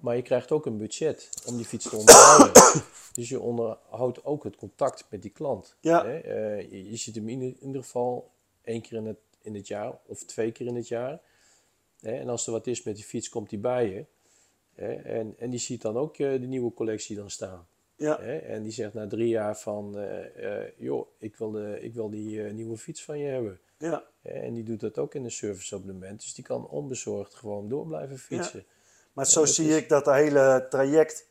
[SPEAKER 2] Maar je krijgt ook een budget om die fiets te onderhouden. dus je onderhoudt ook het contact met die klant.
[SPEAKER 1] Ja.
[SPEAKER 2] Hè? Eh, je, je ziet hem in, in ieder geval één keer in het, in het jaar of twee keer in het jaar. Hè? En als er wat is met die fiets, komt die bij je. Hè? En, en die ziet dan ook eh, de nieuwe collectie dan staan.
[SPEAKER 1] Ja,
[SPEAKER 2] Hè? En die zegt na drie jaar van, eh, joh, ik wil, de, ik wil die nieuwe fiets van je hebben.
[SPEAKER 1] ja.
[SPEAKER 2] En die doet dat ook in een serviceabonnement. Dus die kan onbezorgd gewoon door blijven fietsen.
[SPEAKER 1] Maar zo zie
[SPEAKER 2] is-
[SPEAKER 1] ik dat de hele traject,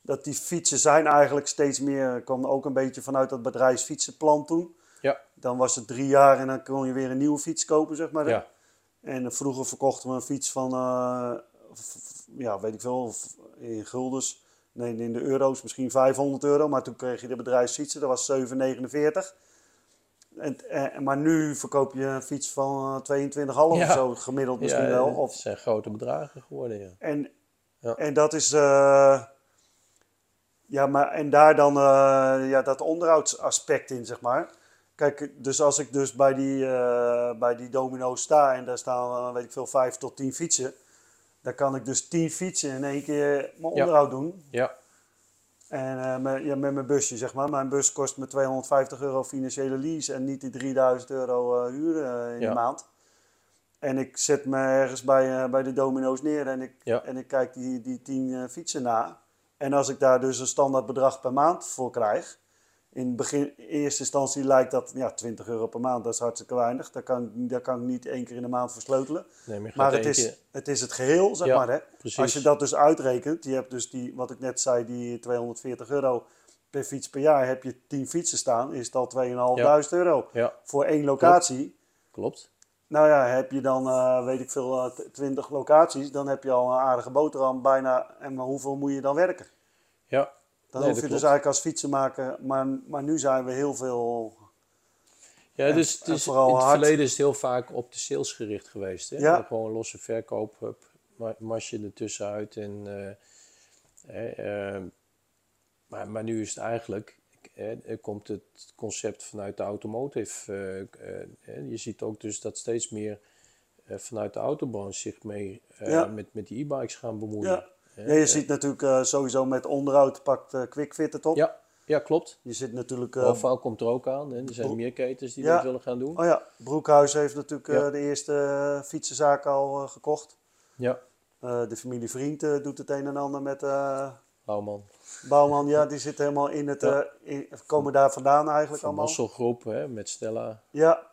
[SPEAKER 1] dat die fietsen zijn eigenlijk steeds meer, kwam ook een beetje vanuit dat bedrijfsfietsenplan toen.
[SPEAKER 2] Ja,
[SPEAKER 1] Dan was het drie jaar en dan kon je weer een nieuwe fiets kopen, zeg maar.
[SPEAKER 2] ja,
[SPEAKER 1] En vroeger verkochten we een fiets van, f- ja, weet ik veel, in guldens. Nee, in de euro's misschien 500 euro. Maar toen kreeg je de bedrijfsfietsen, dat was 7,49. En, eh, maar nu verkoop je een fiets van eh, 22,5 of
[SPEAKER 2] Ja.
[SPEAKER 1] zo, gemiddeld misschien wel.
[SPEAKER 2] Het
[SPEAKER 1] Of,
[SPEAKER 2] zijn grote bedragen geworden, ja.
[SPEAKER 1] en, en dat is. eh, ja, maar en daar dan eh, ja, dat onderhoudsaspect in, zeg maar. Kijk, dus als ik dus bij die, eh, bij die domino sta en daar staan, eh, weet ik veel, vijf tot tien fietsen. Dan kan ik dus tien fietsen in één keer mijn
[SPEAKER 2] Ja.
[SPEAKER 1] onderhoud doen.
[SPEAKER 2] Ja,
[SPEAKER 1] En eh, met, ja, met mijn busje, zeg maar. Mijn bus kost me 250 euro financiële lease en niet die 3000 euro eh, huur eh, in
[SPEAKER 2] Ja.
[SPEAKER 1] de maand. en ik zet me ergens bij, bij de domino's neer en ik,
[SPEAKER 2] Ja.
[SPEAKER 1] en ik kijk die, die tien fietsen na. En als ik daar dus een standaard bedrag per maand voor krijg. In begin, eerste instantie lijkt dat ja, 20 euro per maand, dat is hartstikke weinig. Daar kan, ik- daar kan ik niet één keer in de maand voor sleutelen.
[SPEAKER 2] Nee, maar
[SPEAKER 1] Maar het is, het is het geheel, zeg
[SPEAKER 2] Ja,
[SPEAKER 1] maar. Hè?
[SPEAKER 2] precies.
[SPEAKER 1] Als je dat dus uitrekent, je hebt dus die, wat ik net zei, die 240 euro per fiets per jaar. Heb je 10 fietsen staan, is al 2.500 euro.
[SPEAKER 2] Ja,
[SPEAKER 1] Voor één locatie.
[SPEAKER 2] klopt.
[SPEAKER 1] Nou ja, heb je dan, eh, weet ik veel, eh, t- 20 locaties, dan heb je al een aardige boterham bijna. En maar hoeveel moet je dan werken?
[SPEAKER 2] Ja,
[SPEAKER 1] Dan
[SPEAKER 2] Nee,
[SPEAKER 1] hoef je dus eigenlijk als fietsenmaker, maar, maar nu zijn we heel veel...
[SPEAKER 2] Ja,
[SPEAKER 1] En-
[SPEAKER 2] dus het is,
[SPEAKER 1] vooral
[SPEAKER 2] in het
[SPEAKER 1] hard.
[SPEAKER 2] verleden is het heel vaak op de sales gericht geweest. Hè?
[SPEAKER 1] Ja.
[SPEAKER 2] Gewoon losse verkoop, masje ertussenuit. En, eh, eh, eh, maar, maar nu is het eigenlijk, er komt het concept vanuit de automotive. eh, eh, je ziet ook dus dat steeds meer eh, vanuit de autobranche zich mee eh,
[SPEAKER 1] Ja.
[SPEAKER 2] met, met die e-bikes gaan bemoeien.
[SPEAKER 1] Ja, ja je ziet natuurlijk eh, sowieso met onderhoud pakt eh QuickFit het op.
[SPEAKER 2] ja, ja, klopt.
[SPEAKER 1] Je zit natuurlijk... eh,
[SPEAKER 2] komt er ook aan. Hè? Er zijn meer ketens die dat willen gaan doen.
[SPEAKER 1] Oh ja, Broekhuis heeft natuurlijk de eerste fietsenzaak al gekocht.
[SPEAKER 2] Ja,
[SPEAKER 1] de familie Vriend doet het een en ander met
[SPEAKER 2] Lauwman.
[SPEAKER 1] Bouwman. Ja, die zitten helemaal in het...
[SPEAKER 2] Ja.
[SPEAKER 1] in- komen daar vandaan eigenlijk
[SPEAKER 2] Van
[SPEAKER 1] allemaal.
[SPEAKER 2] Masselgroep hè, met Stella.
[SPEAKER 1] Ja,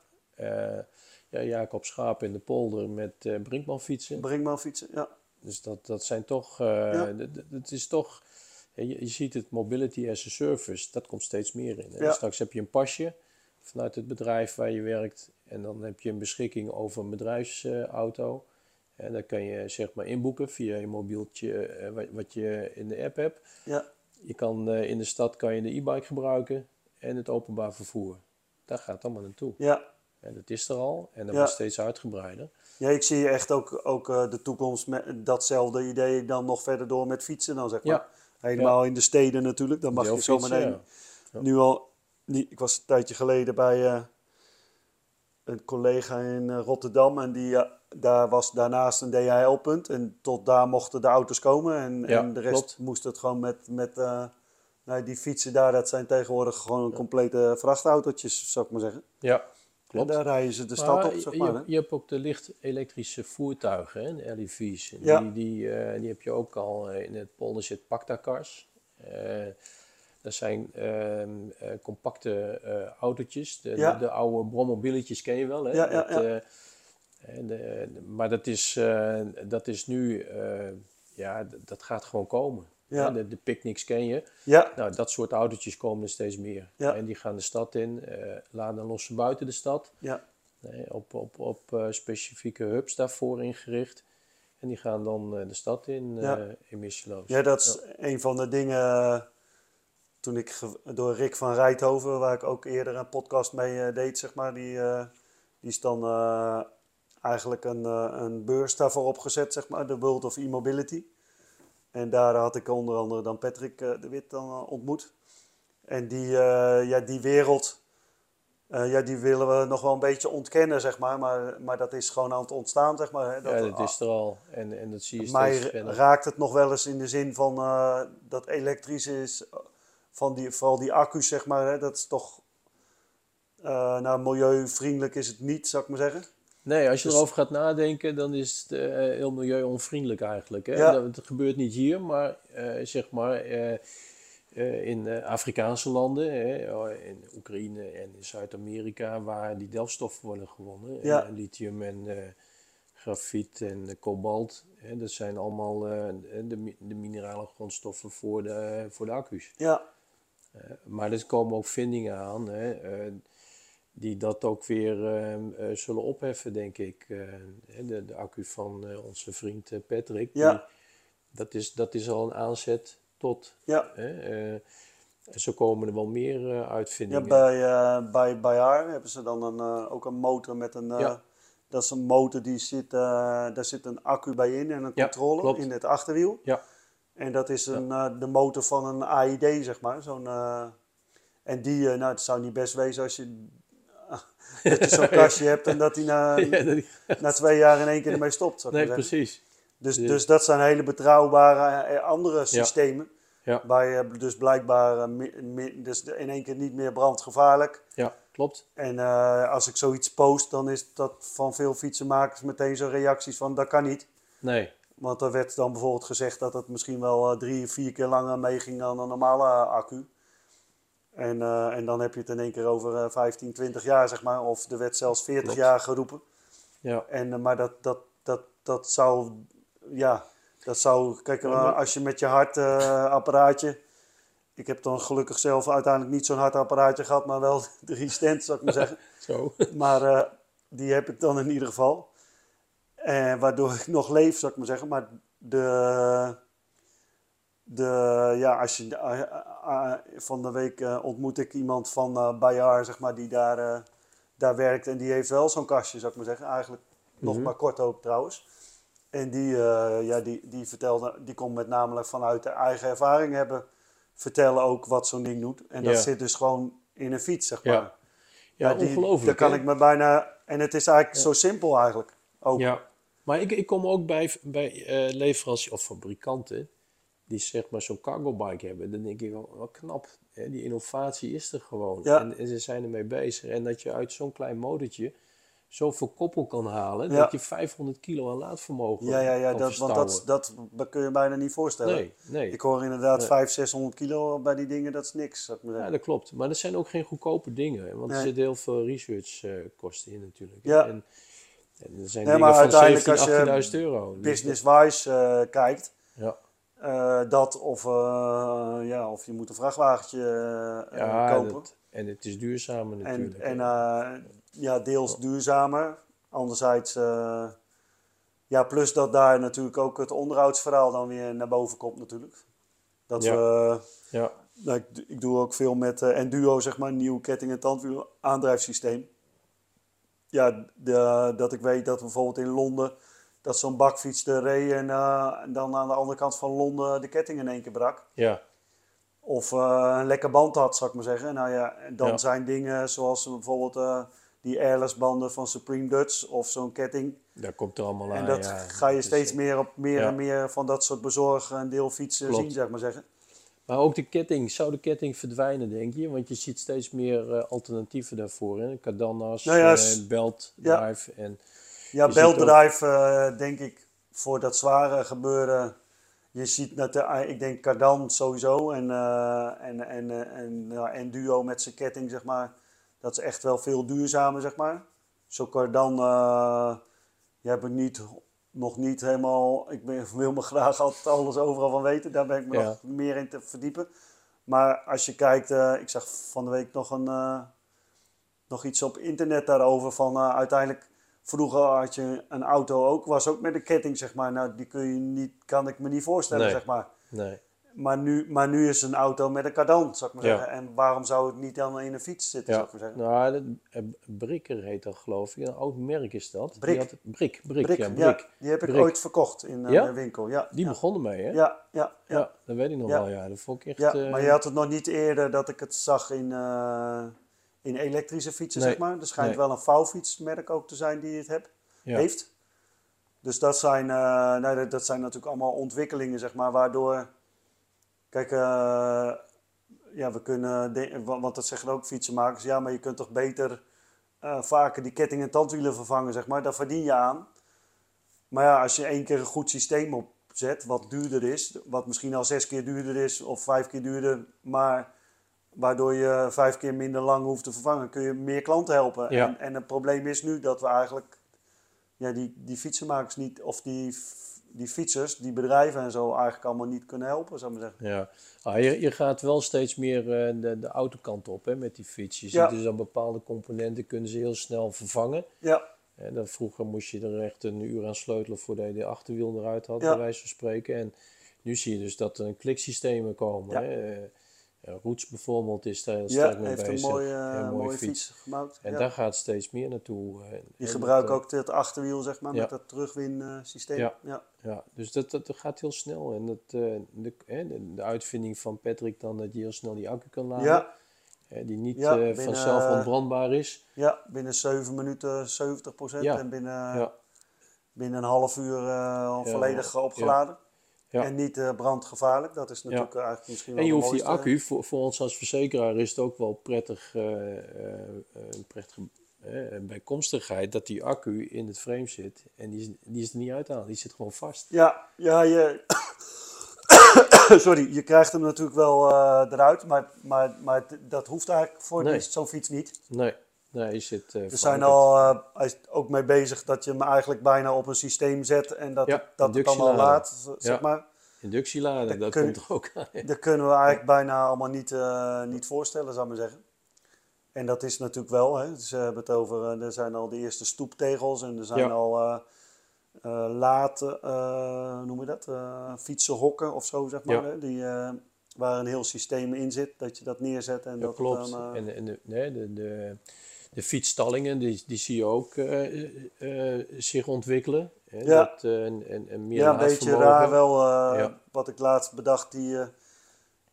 [SPEAKER 2] ja, Jacob Schaap in de polder met eh Brinkman fietsen.
[SPEAKER 1] Brinkman fietsen. Ja,
[SPEAKER 2] Dus dat, dat zijn toch, eh,
[SPEAKER 1] Ja.
[SPEAKER 2] het is toch, je, je ziet het mobility as a service, dat komt steeds meer in.
[SPEAKER 1] Ja.
[SPEAKER 2] Straks heb je een pasje vanuit het bedrijf waar je werkt en dan heb je een beschikking over een bedrijfsauto. en dan kan je zeg maar inboeken via je mobieltje eh, wat, je in de app hebt.
[SPEAKER 1] ja,
[SPEAKER 2] Je kan eh, in de stad kan je de e-bike gebruiken en het openbaar vervoer. Daar gaat het allemaal naartoe.
[SPEAKER 1] ja.
[SPEAKER 2] En dat is er al en dat
[SPEAKER 1] Ja.
[SPEAKER 2] wordt steeds uitgebreider.
[SPEAKER 1] Ja, ik zie echt ook, ook eh, de toekomst met datzelfde idee dan nog verder door met fietsen dan zeg maar.
[SPEAKER 2] Ja.
[SPEAKER 1] Helemaal in de steden natuurlijk. Dan mag je
[SPEAKER 2] ja. Ja.
[SPEAKER 1] nu al... Ik was een tijdje geleden bij eh, een collega in eh, Rotterdam en die, daar was daarnaast een DHL-punt. En tot daar mochten de auto's komen en, en de rest
[SPEAKER 2] klopt.
[SPEAKER 1] moest het gewoon met... met nou, die fietsen daar, dat zijn tegenwoordig gewoon complete vrachtautootjes, zou ik maar zeggen.
[SPEAKER 2] Ja,
[SPEAKER 1] En
[SPEAKER 2] klopt.
[SPEAKER 1] daar rijden ze de stad op, zeg
[SPEAKER 2] je,
[SPEAKER 1] maar. hè.
[SPEAKER 2] je hebt ook de licht elektrische voertuigen, hè, de LEV's.
[SPEAKER 1] Ja.
[SPEAKER 2] Die, die, eh, die heb je ook al eh, in het polder zit Pactacars. Eh dat zijn ehm, eh, compacte autootjes. De,
[SPEAKER 1] Ja.
[SPEAKER 2] de, de oude brommobielletjes ken je wel. Hè?
[SPEAKER 1] Ja,
[SPEAKER 2] Dat, en maar dat is, dat is nu, ja, dat gaat gewoon komen.
[SPEAKER 1] Ja.
[SPEAKER 2] De, de picnics ken je.
[SPEAKER 1] Ja,
[SPEAKER 2] Nou, dat soort autootjes komen er steeds meer.
[SPEAKER 1] Ja.
[SPEAKER 2] En die gaan de stad in, eh laden lossen buiten de stad.
[SPEAKER 1] ja,
[SPEAKER 2] Nee, op op, op eh, specifieke hubs daarvoor ingericht. En die gaan dan eh, de stad in,
[SPEAKER 1] Ja.
[SPEAKER 2] emissieloos.
[SPEAKER 1] Ja, dat is een van de dingen. Toen ik door Rick van Rijthoven, waar ik ook eerder een podcast mee deed, zeg maar, die, die is dan eigenlijk een, een beurs daarvoor opgezet, zeg maar, de World of E-Mobility. En daar had ik onder andere dan Patrick eh, de Wit dan eh, ontmoet. En die, eh, ja, die wereld, ja, die willen we nog wel een beetje ontkennen, zeg maar. Maar, maar dat is gewoon aan het ontstaan, zeg maar. Hè,
[SPEAKER 2] ja, dat is er al. En, en dat zie je
[SPEAKER 1] mij
[SPEAKER 2] steeds verder.
[SPEAKER 1] raakt het nog wel eens in de zin van dat elektrisch is, van die, vooral die accu's, zeg maar, hè, dat is toch, eh, nou, milieuvriendelijk is het niet, zou ik maar zeggen.
[SPEAKER 2] Nee, als je
[SPEAKER 1] Dus-
[SPEAKER 2] erover gaat nadenken, dan is het eh, heel milieuonvriendelijk eigenlijk. Hè?
[SPEAKER 1] Ja.
[SPEAKER 2] Dat, het gebeurt niet hier, maar eh, zeg maar eh, in Afrikaanse landen, hè, in Oekraïne en in Zuid-Amerika, waar die delfstoffen worden gewonnen. En,
[SPEAKER 1] Ja.
[SPEAKER 2] lithium en grafiet en kobalt. Hè, dat zijn allemaal de, de minerale grondstoffen voor de, voor de accu's.
[SPEAKER 1] Ja,
[SPEAKER 2] Maar er komen ook vindingen aan hè, die dat ook weer eh, eh, zullen opheffen, denk ik. Eh, de, de accu van eh, onze vriend Patrick,
[SPEAKER 1] Ja.
[SPEAKER 2] die, dat, is, dat is al een aanzet tot.
[SPEAKER 1] ja.
[SPEAKER 2] En zo komen er wel meer eh,
[SPEAKER 1] ja
[SPEAKER 2] uitvindingen.
[SPEAKER 1] bij, eh bij, bij haar hebben ze dan een, ook een motor met een,
[SPEAKER 2] Ja.
[SPEAKER 1] dat is een motor die zit, daar zit een accu bij in en een
[SPEAKER 2] Ja,
[SPEAKER 1] controller
[SPEAKER 2] klopt.
[SPEAKER 1] in het achterwiel.
[SPEAKER 2] Ja,
[SPEAKER 1] En dat is een, de motor van een AID, zeg maar. Zo'n, en die, nou, het zou niet best wezen als je, dat je zo'n kastje hebt en dat die na, na twee jaar in één keer ermee stopt. Zou
[SPEAKER 2] nee, precies.
[SPEAKER 1] Dus, dus dat zijn hele betrouwbare eh, andere systemen.
[SPEAKER 2] Ja.
[SPEAKER 1] Waar je dus blijkbaar eh, dus in één keer niet meer brandgevaarlijk.
[SPEAKER 2] Ja, klopt.
[SPEAKER 1] En eh, als ik zoiets post, dan is dat van veel fietsenmakers meteen zo'n reacties van dat kan niet.
[SPEAKER 2] Nee,
[SPEAKER 1] Want er werd dan bijvoorbeeld gezegd dat het misschien wel eh, drie, vier keer langer meeging dan een normale eh, accu. En, eh, en dan heb je het in één keer over eh, 15, 20 jaar, zeg maar. Of er werd zelfs 40
[SPEAKER 2] Klopt.
[SPEAKER 1] jaar geroepen.
[SPEAKER 2] ja.
[SPEAKER 1] En, eh, maar dat, dat, dat, dat zou, ja, dat zou, kijk, eh, als je met je hartapparaatje, ik heb dan gelukkig zelf uiteindelijk niet zo'n hartapparaatje gehad, maar wel drie stents, zou ik maar zeggen.
[SPEAKER 2] Zo.
[SPEAKER 1] Maar die heb ik dan in ieder geval. En waardoor ik nog leef, zou ik maar zeggen. Maar de, de ja, als je, eh, van de week eh, ontmoet ik iemand van Bayard, zeg maar, die daar, daar werkt. En die heeft wel zo'n kastje, zou ik maar zeggen. Eigenlijk nog
[SPEAKER 2] Mhm.
[SPEAKER 1] maar kort ook trouwens. En die, ja, die, die vertelde, die kon met namelijk vanuit de eigen ervaring hebben vertellen ook wat zo'n ding doet. En dat
[SPEAKER 2] Ja.
[SPEAKER 1] zit dus gewoon in een fiets, zeg
[SPEAKER 2] Ja.
[SPEAKER 1] maar.
[SPEAKER 2] Ja,
[SPEAKER 1] die-
[SPEAKER 2] ongelooflijk.
[SPEAKER 1] Daar kan ik me bijna. En het is eigenlijk zo simpel eigenlijk. Ook.
[SPEAKER 2] Ja, maar ik, ik kom ook bij, bij leveranciers of fabrikanten die zeg maar zo'n cargo bike hebben. Dan denk ik wel, wel knap. Hè? Die innovatie is er gewoon.
[SPEAKER 1] Ja.
[SPEAKER 2] En, en ze zijn ermee bezig. En dat je uit zo'n klein motortje zoveel koppel kan halen,
[SPEAKER 1] Ja.
[SPEAKER 2] dat je 500 kilo aan laadvermogen
[SPEAKER 1] Ja, ja, ja dat, want dat, dat, dat kun je bijna niet voorstellen.
[SPEAKER 2] Nee, nee.
[SPEAKER 1] Ik hoor inderdaad
[SPEAKER 2] Nee.
[SPEAKER 1] 500, 600 kilo bij die dingen, dat is niks.
[SPEAKER 2] Ja, dat klopt. Maar dat zijn ook geen goedkope dingen. Want er zitten heel veel researchkosten in natuurlijk.
[SPEAKER 1] Ja.
[SPEAKER 2] En, en er zijn
[SPEAKER 1] Nee,
[SPEAKER 2] dingen
[SPEAKER 1] maar
[SPEAKER 2] van
[SPEAKER 1] uiteindelijk
[SPEAKER 2] 17.000,
[SPEAKER 1] als je
[SPEAKER 2] 18.000 euro. Dus
[SPEAKER 1] Business-wise eh, kijkt,
[SPEAKER 2] Ja,
[SPEAKER 1] eh, dat of, eh, ja, of je moet een vrachtwagentje eh,
[SPEAKER 2] ja
[SPEAKER 1] kopen.
[SPEAKER 2] dat- en het is duurzamer
[SPEAKER 1] en
[SPEAKER 2] natuurlijk.
[SPEAKER 1] en eh, ja, deels duurzamer. Anderzijds, ja, plus dat daar natuurlijk ook het onderhoudsverhaal dan weer naar boven komt natuurlijk. Dat
[SPEAKER 2] Ja.
[SPEAKER 1] we
[SPEAKER 2] ja.
[SPEAKER 1] Nou, ik, ik doe ook veel met Enduro, zeg maar, nieuw ketting- en tandwiel aandrijfsysteem. Ja, de, dat ik weet dat bijvoorbeeld in Londen, dat zo'n bakfiets er reed en, eh, en dan aan de andere kant van Londen de ketting in één keer brak.
[SPEAKER 2] Ja,
[SPEAKER 1] Of eh, een lekker band had, zou ik maar zeggen. Nou ja, en dan
[SPEAKER 2] Ja.
[SPEAKER 1] zijn dingen zoals bijvoorbeeld eh, die airless banden van Supreme Dutch of zo'n ketting.
[SPEAKER 2] daar komt er allemaal aan.
[SPEAKER 1] en dat
[SPEAKER 2] ja.
[SPEAKER 1] ga je steeds meer op meer
[SPEAKER 2] ja.
[SPEAKER 1] en meer van dat soort bezorgen en deelfietsen
[SPEAKER 2] Klopt.
[SPEAKER 1] zien, zeg maar zeggen.
[SPEAKER 2] Maar ook de ketting, zou de ketting verdwijnen, denk je? Want je ziet steeds meer alternatieven daarvoor. Hè? Cardanas,
[SPEAKER 1] Nou
[SPEAKER 2] belt, drive en...
[SPEAKER 1] Ja, beltbedrijf, eh, denk ik, voor dat zware gebeuren. Je ziet dat de, ik denk Cardan sowieso en, eh, en, en, eh, en, ja, en Duo met zijn ketting, zeg maar. Dat is echt wel veel duurzamer, zeg maar. Zo Cardan, eh je hebt het niet, nog niet helemaal, ik ben, wil me graag altijd alles overal van weten. Daar ben ik me
[SPEAKER 2] Ja.
[SPEAKER 1] nog meer in te verdiepen. Maar als je kijkt, eh, ik zag van de week nog, een, eh, nog iets op internet daarover van eh, uiteindelijk Vroeger had je een auto ook, was ook met een ketting, zeg maar. Nou, die kun je niet, kan ik me niet voorstellen,
[SPEAKER 2] Nee.
[SPEAKER 1] zeg maar.
[SPEAKER 2] Nee,
[SPEAKER 1] Maar nu, maar nu is een auto met een kardan, zou ik maar
[SPEAKER 2] Ja.
[SPEAKER 1] zeggen. En waarom zou het niet dan in een fiets zitten, zou
[SPEAKER 2] ja.
[SPEAKER 1] ik maar zeggen?
[SPEAKER 2] Nou, dat, eh, Brikker heet dat, geloof ik. Een oud merk is dat.
[SPEAKER 1] Brik.
[SPEAKER 2] Die had, Brik, Brik,
[SPEAKER 1] Brik,
[SPEAKER 2] ja, Brik.
[SPEAKER 1] die heb ik
[SPEAKER 2] Brik.
[SPEAKER 1] ooit verkocht in eh,
[SPEAKER 2] Ja?
[SPEAKER 1] de winkel. Ja,
[SPEAKER 2] Die begonnen mee, hè?
[SPEAKER 1] Ja, ja,
[SPEAKER 2] Ja, dat weet ik nog wel, ja. Dat vond ik echt...
[SPEAKER 1] ja.
[SPEAKER 2] eh,
[SPEAKER 1] Maar je had het nog niet eerder dat ik het zag in, eh, in elektrische fietsen,
[SPEAKER 2] Nee.
[SPEAKER 1] zeg maar. Er schijnt
[SPEAKER 2] Nee.
[SPEAKER 1] wel een vouwfietsmerk ook te zijn die het heb,
[SPEAKER 2] ja.
[SPEAKER 1] heeft. Dus dat zijn, eh, nee, dat- dat zijn natuurlijk allemaal ontwikkelingen, zeg maar, waardoor... Kijk, eh, ja, we kunnen... de- wa- want dat zeggen ook fietsenmakers. Ja, maar je kunt toch beter eh, vaker die ketting en tandwielen vervangen, zeg maar. Daar verdien je aan. Maar ja, als je één keer een goed systeem opzet, wat duurder is... Wat misschien al zes keer duurder is of vijf keer duurder... Maar waardoor je vijf keer minder lang hoeft te vervangen... kun je meer klanten helpen.
[SPEAKER 2] Ja.
[SPEAKER 1] En, en het probleem is nu dat we eigenlijk ja, die, die fietsenmakers niet, of die, die fietsers, die bedrijven en zo eigenlijk allemaal niet kunnen helpen, zou ik maar zeggen.
[SPEAKER 2] Ja, ah, je, je gaat wel steeds meer eh, de, de autokant op hè, met die fiets. Je
[SPEAKER 1] Ja.
[SPEAKER 2] ziet dus aan bepaalde componenten kunnen ze heel snel vervangen.
[SPEAKER 1] Ja,
[SPEAKER 2] Hè, dan vroeger moest je er echt een uur aan sleutelen voordat je de achterwiel eruit had,
[SPEAKER 1] Ja.
[SPEAKER 2] bij wijze van spreken. En nu zie je dus dat er kliksystemen komen.
[SPEAKER 1] Ja.
[SPEAKER 2] Hè. Eh, Roots bijvoorbeeld is daar heel
[SPEAKER 1] ja
[SPEAKER 2] sterk mee
[SPEAKER 1] heeft
[SPEAKER 2] bezig.
[SPEAKER 1] een mooie,
[SPEAKER 2] Heel
[SPEAKER 1] mooie,
[SPEAKER 2] mooie
[SPEAKER 1] fiets, gemaakt.
[SPEAKER 2] En
[SPEAKER 1] ja.
[SPEAKER 2] daar gaat steeds meer naartoe. eh,
[SPEAKER 1] Die
[SPEAKER 2] en
[SPEAKER 1] gebruiken
[SPEAKER 2] dat,
[SPEAKER 1] ook het achterwiel, zeg maar,
[SPEAKER 2] Ja.
[SPEAKER 1] met dat terugwinsysteem.
[SPEAKER 2] Ja.
[SPEAKER 1] Ja.
[SPEAKER 2] eh, Ja, dus dat, dat, dat gaat heel snel. En dat, eh, de, de, uitvinding van Patrick dan dat je heel snel die accu kan laden. Die niet eh,
[SPEAKER 1] binnen,
[SPEAKER 2] vanzelf
[SPEAKER 1] eh,
[SPEAKER 2] ontbrandbaar is.
[SPEAKER 1] ja, binnen 7 minuten 70%
[SPEAKER 2] Ja.
[SPEAKER 1] en binnen,
[SPEAKER 2] Ja.
[SPEAKER 1] binnen een half uur eh, al volledig opgeladen.
[SPEAKER 2] Ja.
[SPEAKER 1] En niet eh, brandgevaarlijk. Dat is natuurlijk eigenlijk misschien wel
[SPEAKER 2] En je hoeft die accu, voor, voor ons als verzekeraar is het ook wel prettig, eh, eh, een prettige eh, bijkomstigheid dat die accu in het frame zit. En die is, die is er niet uit te halen, die zit gewoon vast.
[SPEAKER 1] Ja, ja je... Sorry, je krijgt hem natuurlijk wel eh, eruit, maar, maar, maar dat hoeft eigenlijk voor
[SPEAKER 2] Nee.
[SPEAKER 1] zo'n fiets niet.
[SPEAKER 2] Nee, nee, je zit eh
[SPEAKER 1] We zijn al, eh, is ook mee bezig dat je hem eigenlijk bijna op een systeem zet en dat,
[SPEAKER 2] Ja,
[SPEAKER 1] het- dat het dan al
[SPEAKER 2] inductielader.
[SPEAKER 1] laat, zeg
[SPEAKER 2] Ja.
[SPEAKER 1] maar.
[SPEAKER 2] Inductielader,
[SPEAKER 1] Dat kun-
[SPEAKER 2] komt er ook aan.
[SPEAKER 1] Dat kunnen we eigenlijk bijna allemaal niet, eh, niet voorstellen, zou ik maar zeggen. En dat is natuurlijk wel, hè. Ze hebben het over, er zijn al de eerste stoeptegels en er zijn al late, noem je dat, fietsenhokken of zo, zeg maar. Hè? Die, waar een heel systeem in zit, dat je dat neerzet en dat het
[SPEAKER 2] klopt.
[SPEAKER 1] dan...
[SPEAKER 2] En, en de, nee, de, de, de fietsstallingen, die, die zie je ook eh, eh, zich ontwikkelen. Hè?
[SPEAKER 1] Ja.
[SPEAKER 2] Dat, eh, en, en, en meer
[SPEAKER 1] ja, een beetje raar wel. eh,
[SPEAKER 2] Ja.
[SPEAKER 1] Wat ik laatst bedacht, die, eh,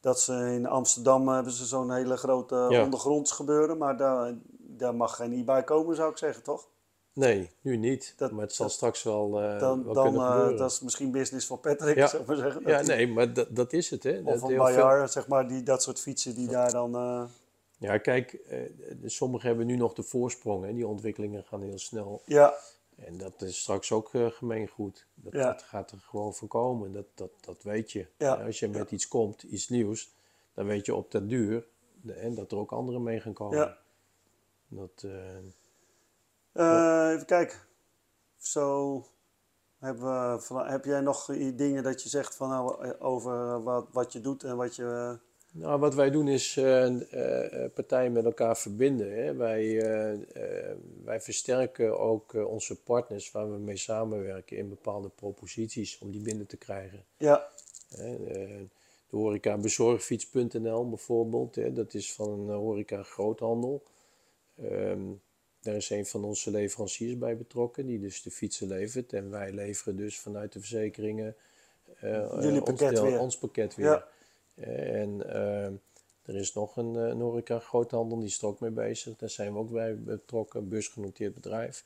[SPEAKER 1] dat ze in Amsterdam hebben ze zo'n hele grote
[SPEAKER 2] Ja.
[SPEAKER 1] ondergronds gebeuren. Maar daar, daar mag geen e-bike komen, zou ik zeggen, toch?
[SPEAKER 2] Nee, nu niet.
[SPEAKER 1] Dat-
[SPEAKER 2] maar het zal
[SPEAKER 1] dat-
[SPEAKER 2] straks wel, eh,
[SPEAKER 1] Dan,
[SPEAKER 2] wel
[SPEAKER 1] dan eh, dat is misschien business voor Patrick,
[SPEAKER 2] Ja.
[SPEAKER 1] zou ik maar zeggen.
[SPEAKER 2] ja,
[SPEAKER 1] die-
[SPEAKER 2] nee, maar dat, dat is het. Hè.
[SPEAKER 1] Of
[SPEAKER 2] Dat veel-
[SPEAKER 1] Bayard, zeg maar, die, dat soort fietsen die daar dan... eh,
[SPEAKER 2] Ja, kijk, eh, sommigen hebben nu nog de voorsprong. Hè. Die ontwikkelingen gaan heel snel.
[SPEAKER 1] ja,
[SPEAKER 2] En dat is straks ook eh, gemeengoed. Dat,
[SPEAKER 1] Ja.
[SPEAKER 2] dat gaat er gewoon voorkomen. Dat, dat, dat weet je.
[SPEAKER 1] Ja.
[SPEAKER 2] En Als je met iets komt, iets nieuws, dan weet je op dat duur en dat er ook anderen mee gaan komen.
[SPEAKER 1] Ja.
[SPEAKER 2] Dat, eh,
[SPEAKER 1] Eh, even kijken. Zo hebben we, heb jij nog dingen dat je zegt van, nou, over wat, wat je doet en wat je...
[SPEAKER 2] Nou, wat wij doen is eh, eh, eh, partijen met elkaar verbinden. Hè. Wij, wij versterken ook onze partners waar we mee samenwerken in bepaalde proposities om die binnen te krijgen.
[SPEAKER 1] ja,
[SPEAKER 2] Hè. De horeca bezorgfiets.nl bijvoorbeeld, hè. dat is van een horeca groothandel. Ehm, daar is een van onze leveranciers bij betrokken, die dus de fietsen levert. En wij leveren dus vanuit de verzekeringen ons,
[SPEAKER 1] pakket
[SPEAKER 2] deel- ons pakket weer.
[SPEAKER 1] Ja.
[SPEAKER 2] Eh, En ehm, er is nog een, eh, een horeca groothandel, die is er ook mee bezig. Daar zijn we ook bij betrokken, beursgenoteerd bedrijf.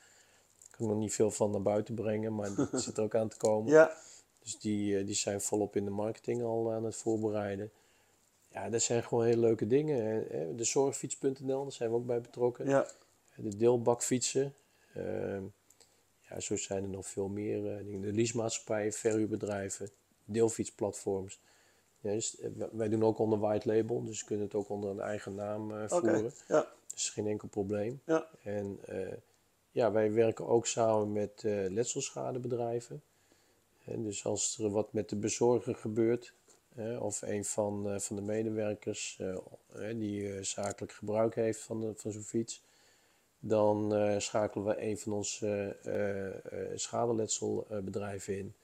[SPEAKER 2] Ik kan nog niet veel van naar buiten brengen, maar dat zit er ook aan te komen.
[SPEAKER 1] ja,
[SPEAKER 2] Dus die, eh, die zijn volop in de marketing al aan het voorbereiden. Ja, dat zijn gewoon hele leuke dingen. De zorgfiets.nl, daar zijn we ook bij betrokken.
[SPEAKER 1] ja.
[SPEAKER 2] De deelbakfietsen. ehm, ja, zo zijn er nog veel meer eh. De leasemaatschappijen, verhuurbedrijven, deelfietsplatforms. Ja, dus, eh, wij- doen ook onder white label, dus we kunnen het ook onder een eigen naam eh, voeren.
[SPEAKER 1] ja,
[SPEAKER 2] Dat is geen enkel probleem.
[SPEAKER 1] ja,
[SPEAKER 2] En eh, ja, wij werken ook samen met letselschadebedrijven. En dus als er wat met de bezorger gebeurt, of een van, van de medewerkers die zakelijk gebruik heeft van, de- van zo'n fiets, dan schakelen we een van onze schadeletselbedrijven in.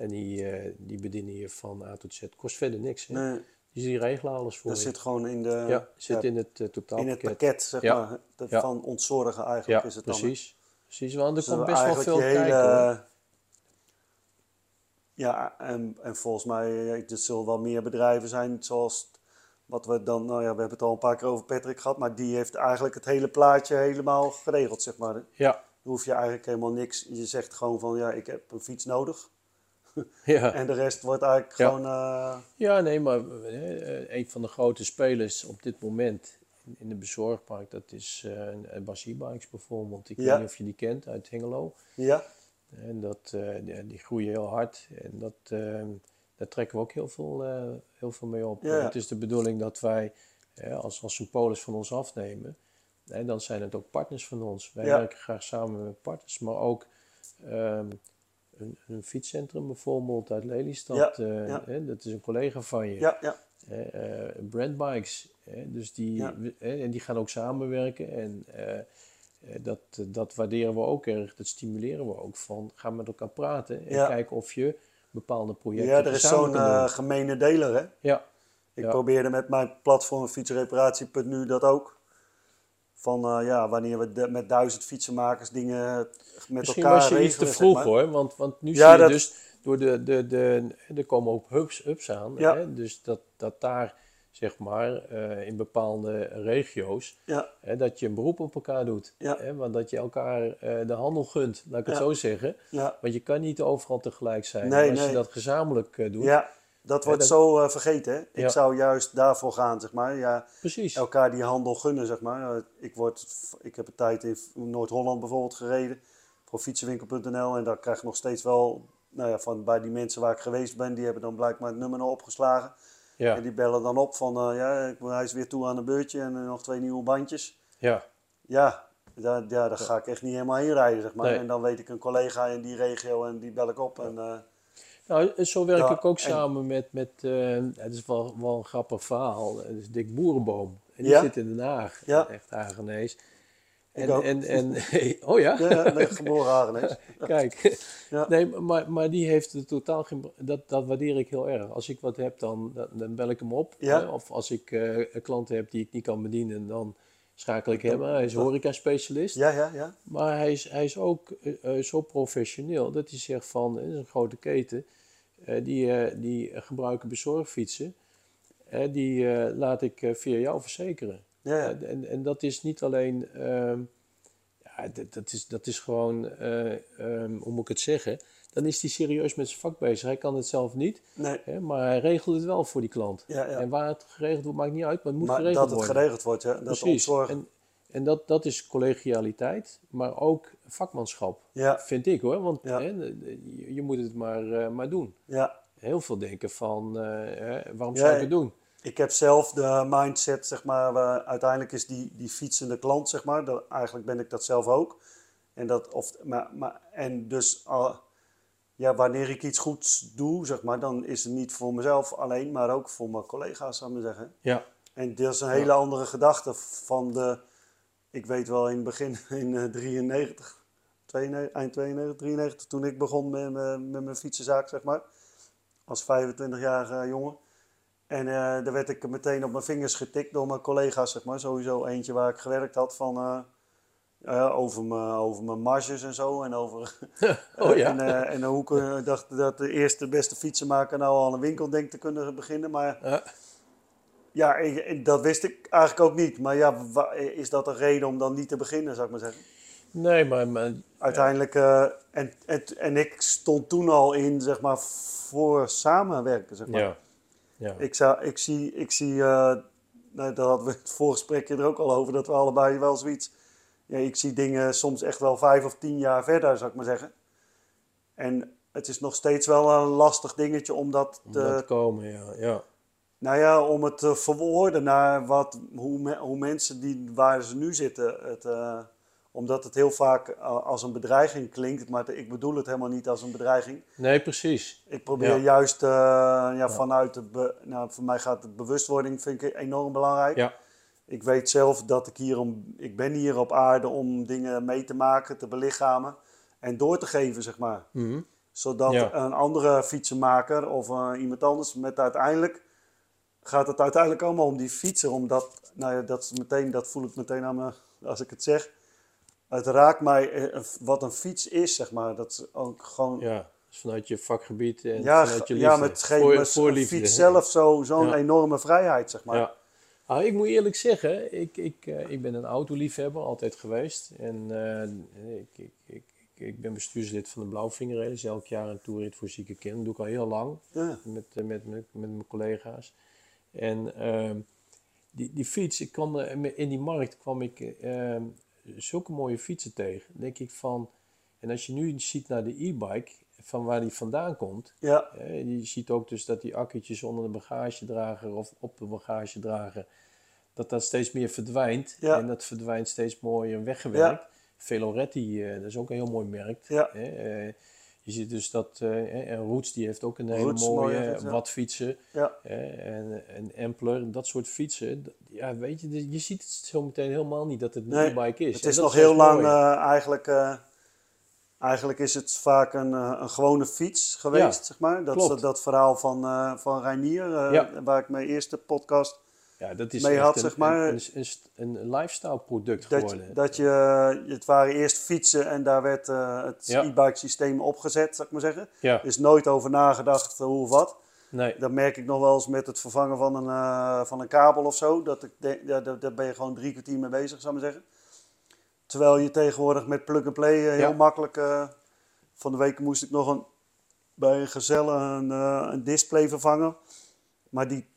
[SPEAKER 2] En die, eh, die bedienen je van A tot Z. Kost verder niks. Hè?
[SPEAKER 1] nee,
[SPEAKER 2] Dus die regelen alles voor
[SPEAKER 1] dat
[SPEAKER 2] je.
[SPEAKER 1] zit gewoon in de...
[SPEAKER 2] ja, zit in het eh,
[SPEAKER 1] in het
[SPEAKER 2] totaalpakket.
[SPEAKER 1] pakket, zeg
[SPEAKER 2] Ja.
[SPEAKER 1] maar. De-
[SPEAKER 2] Ja.
[SPEAKER 1] Van ontzorgen eigenlijk is het dan. hè.
[SPEAKER 2] precies. Precies, want er
[SPEAKER 1] Dus
[SPEAKER 2] komt
[SPEAKER 1] dan
[SPEAKER 2] best wel veel
[SPEAKER 1] hele-
[SPEAKER 2] kijken.
[SPEAKER 1] Ja, en, en volgens mij, er zullen wel meer bedrijven zijn zoals wat we dan, nou ja, we hebben het al een paar keer over Patrick gehad, maar die heeft eigenlijk het hele plaatje helemaal geregeld, zeg maar. Dan
[SPEAKER 2] Ja,
[SPEAKER 1] hoef je eigenlijk helemaal niks, je zegt gewoon van, ja, ik heb een fiets nodig.
[SPEAKER 2] Ja.
[SPEAKER 1] En de rest wordt eigenlijk
[SPEAKER 2] Ja.
[SPEAKER 1] gewoon, eh,
[SPEAKER 2] ja, nee, maar eh, een van de grote spelers op dit moment in- de bezorgmarkt, dat is eh Bas E-Bikes bijvoorbeeld. Ik
[SPEAKER 1] Ja.
[SPEAKER 2] weet niet of je die kent uit Hengelo.
[SPEAKER 1] ja,
[SPEAKER 2] En dat, die, groeien heel hard en dat, eh, daar trekken we ook heel veel, heel veel mee op. Het is de bedoeling dat wij, als, als ze een polis van ons afnemen, dan zijn het ook partners van ons. Wij werken graag samen met partners, maar ook ehm, een, een fietscentrum bijvoorbeeld uit Lelystad.
[SPEAKER 1] Ja,
[SPEAKER 2] eh,
[SPEAKER 1] ja.
[SPEAKER 2] hè, dat is een collega van je.
[SPEAKER 1] ja, ja,
[SPEAKER 2] Eh, Brandbikes, hè, dus die,
[SPEAKER 1] Ja.
[SPEAKER 2] en die gaan ook samenwerken. En eh, dat, dat waarderen we ook erg, dat stimuleren we ook van. Ga met elkaar praten en kijken of je bepaalde projecten
[SPEAKER 1] ja, er is zo'n gemene deler, hè.
[SPEAKER 2] ja,
[SPEAKER 1] Ik probeerde met mijn platform fietsreparatie.nu dat ook. Van eh, ja, wanneer we de- met duizend fietsenmakers dingen met
[SPEAKER 2] misschien
[SPEAKER 1] elkaar
[SPEAKER 2] was je
[SPEAKER 1] regelen,
[SPEAKER 2] iets te
[SPEAKER 1] zeg
[SPEAKER 2] vroeg
[SPEAKER 1] maar.
[SPEAKER 2] hoor, want, want nu
[SPEAKER 1] Ja,
[SPEAKER 2] zie je dus door de, de, de, er komen ook hubs, hubs aan.
[SPEAKER 1] Ja.
[SPEAKER 2] Hè? Dus dat, dat daar zeg maar, eh, in bepaalde regio's,
[SPEAKER 1] Ja,
[SPEAKER 2] hè, dat je een beroep op elkaar doet.
[SPEAKER 1] Ja.
[SPEAKER 2] Hè, want dat je elkaar eh, de handel gunt, laat ik het zo zeggen.
[SPEAKER 1] ja,
[SPEAKER 2] Want je kan niet overal tegelijk zijn.
[SPEAKER 1] Nee,
[SPEAKER 2] als
[SPEAKER 1] nee.
[SPEAKER 2] je dat gezamenlijk doet,
[SPEAKER 1] ja. Dat wordt
[SPEAKER 2] dat-
[SPEAKER 1] zo eh, vergeten. Hè? Ik
[SPEAKER 2] Ja.
[SPEAKER 1] zou juist daarvoor gaan, zeg maar. Ja,
[SPEAKER 2] precies.
[SPEAKER 1] elkaar die handel gunnen, zeg maar. Eh, Ik, word, ik heb een tijd in Noord-Holland bijvoorbeeld gereden. Voor fietsenwinkel.nl. En daar krijg ik nog steeds wel... Nou ja, van bij die mensen waar ik geweest ben, die hebben dan blijkbaar het nummer nog opgeslagen.
[SPEAKER 2] Ja,
[SPEAKER 1] En die bellen dan op van, eh, ja, ik- hij is weer toe aan een beurtje en nog twee nieuwe bandjes.
[SPEAKER 2] ja,
[SPEAKER 1] Ja, daar, ja, daar ga ik echt niet helemaal heen rijden, zeg maar.
[SPEAKER 2] Nee.
[SPEAKER 1] En dan weet ik een collega in die regio en die bel ik op. En,
[SPEAKER 2] Nou, zo werk
[SPEAKER 1] Ja,
[SPEAKER 2] ik ook
[SPEAKER 1] en-
[SPEAKER 2] samen met, met eh, het is wel, wel een grappig verhaal, het is Dick Boerenboom. En die
[SPEAKER 1] Ja.
[SPEAKER 2] zit in Den Haag,
[SPEAKER 1] Ja.
[SPEAKER 2] echt Hagenees. En, en, en, oh ja?
[SPEAKER 1] ja, ja, geboren Hagenees.
[SPEAKER 2] Kijk,
[SPEAKER 1] Ja.
[SPEAKER 2] nee, maar, maar die heeft er totaal geen. Dat, dat waardeer ik heel erg. Als ik wat heb, dan, dan, bel ik hem op.
[SPEAKER 1] Ja.
[SPEAKER 2] Of als ik eh klanten heb die ik niet kan bedienen, dan schakel ik hem aan. Hij is horeca-specialist.
[SPEAKER 1] Ja, ja, ja.
[SPEAKER 2] Maar hij is, hij is ook eh, zo professioneel dat hij zegt van, het is een grote keten, die, eh, die gebruiken bezorgfietsen, eh, die eh, laat ik eh, via jou verzekeren.
[SPEAKER 1] ja.
[SPEAKER 2] Eh, en, en dat is niet alleen, ehm, ja, dat, dat, is, dat is gewoon, eh, ehm, hoe moet ik het zeggen, dan is hij serieus met zijn vak bezig. Hij kan het zelf niet,
[SPEAKER 1] Nee,
[SPEAKER 2] hè, maar hij regelt het wel voor die klant.
[SPEAKER 1] ja, ja.
[SPEAKER 2] En waar het geregeld wordt, maakt niet uit, maar het moet
[SPEAKER 1] maar
[SPEAKER 2] geregeld
[SPEAKER 1] dat het
[SPEAKER 2] worden.
[SPEAKER 1] geregeld wordt, ja. Dat
[SPEAKER 2] Precies.
[SPEAKER 1] ontzorgen.
[SPEAKER 2] En, en dat, dat is collegialiteit, maar ook vakmanschap,
[SPEAKER 1] Ja,
[SPEAKER 2] vind ik hoor. Want
[SPEAKER 1] Ja.
[SPEAKER 2] hè, je, je moet het maar, eh, maar doen.
[SPEAKER 1] ja.
[SPEAKER 2] Heel veel denken van, eh, hè, waarom zou ik het doen?
[SPEAKER 1] Ik heb zelf de mindset, zeg maar, uiteindelijk is die, die fietsende klant, zeg maar, dat, eigenlijk ben ik dat zelf ook. En, dat, of, maar, maar, en dus, ja, wanneer ik iets goeds doe, zeg maar, dan is het niet voor mezelf alleen, maar ook voor mijn collega's, zou ik maar zeggen.
[SPEAKER 2] Ja,
[SPEAKER 1] En dat is een hele andere gedachte van de, ik weet wel in het begin, in eh, 93, 92, eind 92, 93, toen ik begon met, mijn- met mijn fietsenzaak, zeg maar, als 25-jarige jongen. En eh, daar werd ik meteen op mijn vingers getikt door mijn collega's, zeg maar. Sowieso eentje waar ik gewerkt had van, eh, eh, over, mijn, over mijn marges en zo. En over
[SPEAKER 2] oh ja.
[SPEAKER 1] en, eh, en hoe ik eh, dacht dat de eerste beste fietsenmaker nou al een winkel denkt te kunnen beginnen. Maar
[SPEAKER 2] Ja.
[SPEAKER 1] en dat wist ik eigenlijk ook niet. Maar ja, is dat een reden om dan niet te beginnen, zou ik maar zeggen?
[SPEAKER 2] Nee, maar, maar
[SPEAKER 1] Uiteindelijk, eh, en, en, en ik stond toen al in, zeg maar, voor samenwerken, zeg maar.
[SPEAKER 2] ja. ja.
[SPEAKER 1] Ik, zou, ik zie, ik zie eh, nou, daar hadden we het voorgesprekje er ook al over, dat we allebei wel zoiets... Ja, ik zie dingen soms echt wel vijf of tien jaar verder, zou ik maar zeggen. En het is nog steeds wel een lastig dingetje om dat
[SPEAKER 2] Om
[SPEAKER 1] te,
[SPEAKER 2] dat komen, ja. ja.
[SPEAKER 1] Nou ja, om het te verwoorden naar wat, hoe, me- hoe mensen die, waar ze nu zitten, het, eh, omdat het heel vaak eh, als een bedreiging klinkt, maar ik bedoel het helemaal niet als een bedreiging.
[SPEAKER 2] Nee, precies.
[SPEAKER 1] Ik probeer
[SPEAKER 2] Ja.
[SPEAKER 1] juist eh, ja, vanuit de, be- nou, voor mij gaat het bewustwording vind ik enorm belangrijk.
[SPEAKER 2] Ja,
[SPEAKER 1] Ik weet zelf dat ik hier om, ik ben hier op aarde om dingen mee te maken, te belichamen en door te geven, zeg maar
[SPEAKER 2] Mhm.
[SPEAKER 1] zodat
[SPEAKER 2] Ja.
[SPEAKER 1] een andere fietsenmaker of eh, iemand anders met uiteindelijk gaat het uiteindelijk allemaal om die fietser. Omdat, nou ja, dat, is meteen, dat voel ik meteen aan me als ik het zeg. Het raakt mij eh, wat een fiets is, zeg maar. Dat is ook gewoon. Ja.
[SPEAKER 2] Dus vanuit je vakgebied en
[SPEAKER 1] ja,
[SPEAKER 2] vanuit je liefde.
[SPEAKER 1] ja met geen
[SPEAKER 2] Voor-
[SPEAKER 1] met
[SPEAKER 2] voor
[SPEAKER 1] een
[SPEAKER 2] liefde.
[SPEAKER 1] fiets zelf zo- zo'n
[SPEAKER 2] Ja.
[SPEAKER 1] enorme vrijheid, zeg maar.
[SPEAKER 2] Ja. Nou, ik moet eerlijk zeggen, ik, ik, eh, ik ben een autoliefhebber, altijd geweest. En eh, ik, ik, ik, ik, ben bestuurslid van de Blauwvingerreden. Dus elk jaar een toerit voor zieke kinderen. Dat doe ik al heel lang
[SPEAKER 1] Ja.
[SPEAKER 2] met, met, met, met mijn collega's. En ehm, die, die fiets, ik kwam er- in die markt kwam ik ehm, zulke mooie fietsen tegen. Denk ik van, en als je nu ziet naar de e-bike, van waar die vandaan komt.
[SPEAKER 1] Ja,
[SPEAKER 2] je ziet ook dus dat die akkertjes onder de bagagedrager of op de bagagedrager, dat dat steeds meer verdwijnt.
[SPEAKER 1] Ja.
[SPEAKER 2] En dat verdwijnt steeds mooier weggewerkt. Veloretti, eh, dat is ook een heel mooi merk.
[SPEAKER 1] Ja.
[SPEAKER 2] Eh, je ziet dus dat, eh, en Roots die heeft ook een hele
[SPEAKER 1] Roots,
[SPEAKER 2] mooie
[SPEAKER 1] mooie fiets, ja.
[SPEAKER 2] en, en Ampler, dat soort fietsen. Ja, weet je, dus je ziet het zo meteen helemaal niet dat het een
[SPEAKER 1] Nee,
[SPEAKER 2] e-bike is.
[SPEAKER 1] Het is
[SPEAKER 2] dat
[SPEAKER 1] nog heel lang, eh, eigenlijk, eh, eigenlijk is het vaak een, eh, een gewone fiets geweest,
[SPEAKER 2] Ja,
[SPEAKER 1] zeg maar. Dat, is dat verhaal van, eh van Reinier, eh, waar ik mijn eerste podcast
[SPEAKER 2] ja, dat is
[SPEAKER 1] mee had,
[SPEAKER 2] een,
[SPEAKER 1] zeg maar.
[SPEAKER 2] een, een, een, lifestyle product
[SPEAKER 1] Dat,
[SPEAKER 2] geworden.
[SPEAKER 1] je- dat je, het waren eerst fietsen en daar werd eh, het
[SPEAKER 2] Ja.
[SPEAKER 1] e-bike systeem opgezet, zou ik maar zeggen.
[SPEAKER 2] ja,
[SPEAKER 1] Er is nooit over nagedacht eh, hoe of wat.
[SPEAKER 2] Nee.
[SPEAKER 1] Dat merk ik nog wel eens met het vervangen van een, eh, van een kabel of zo. Dat ik denk, ja, daar, daar ben je gewoon drie kwartier mee bezig, zou ik maar zeggen. Terwijl je tegenwoordig met plug-and-play heel makkelijk... van de week moest ik nog een, bij een gezelle een, een display vervangen. Maar die,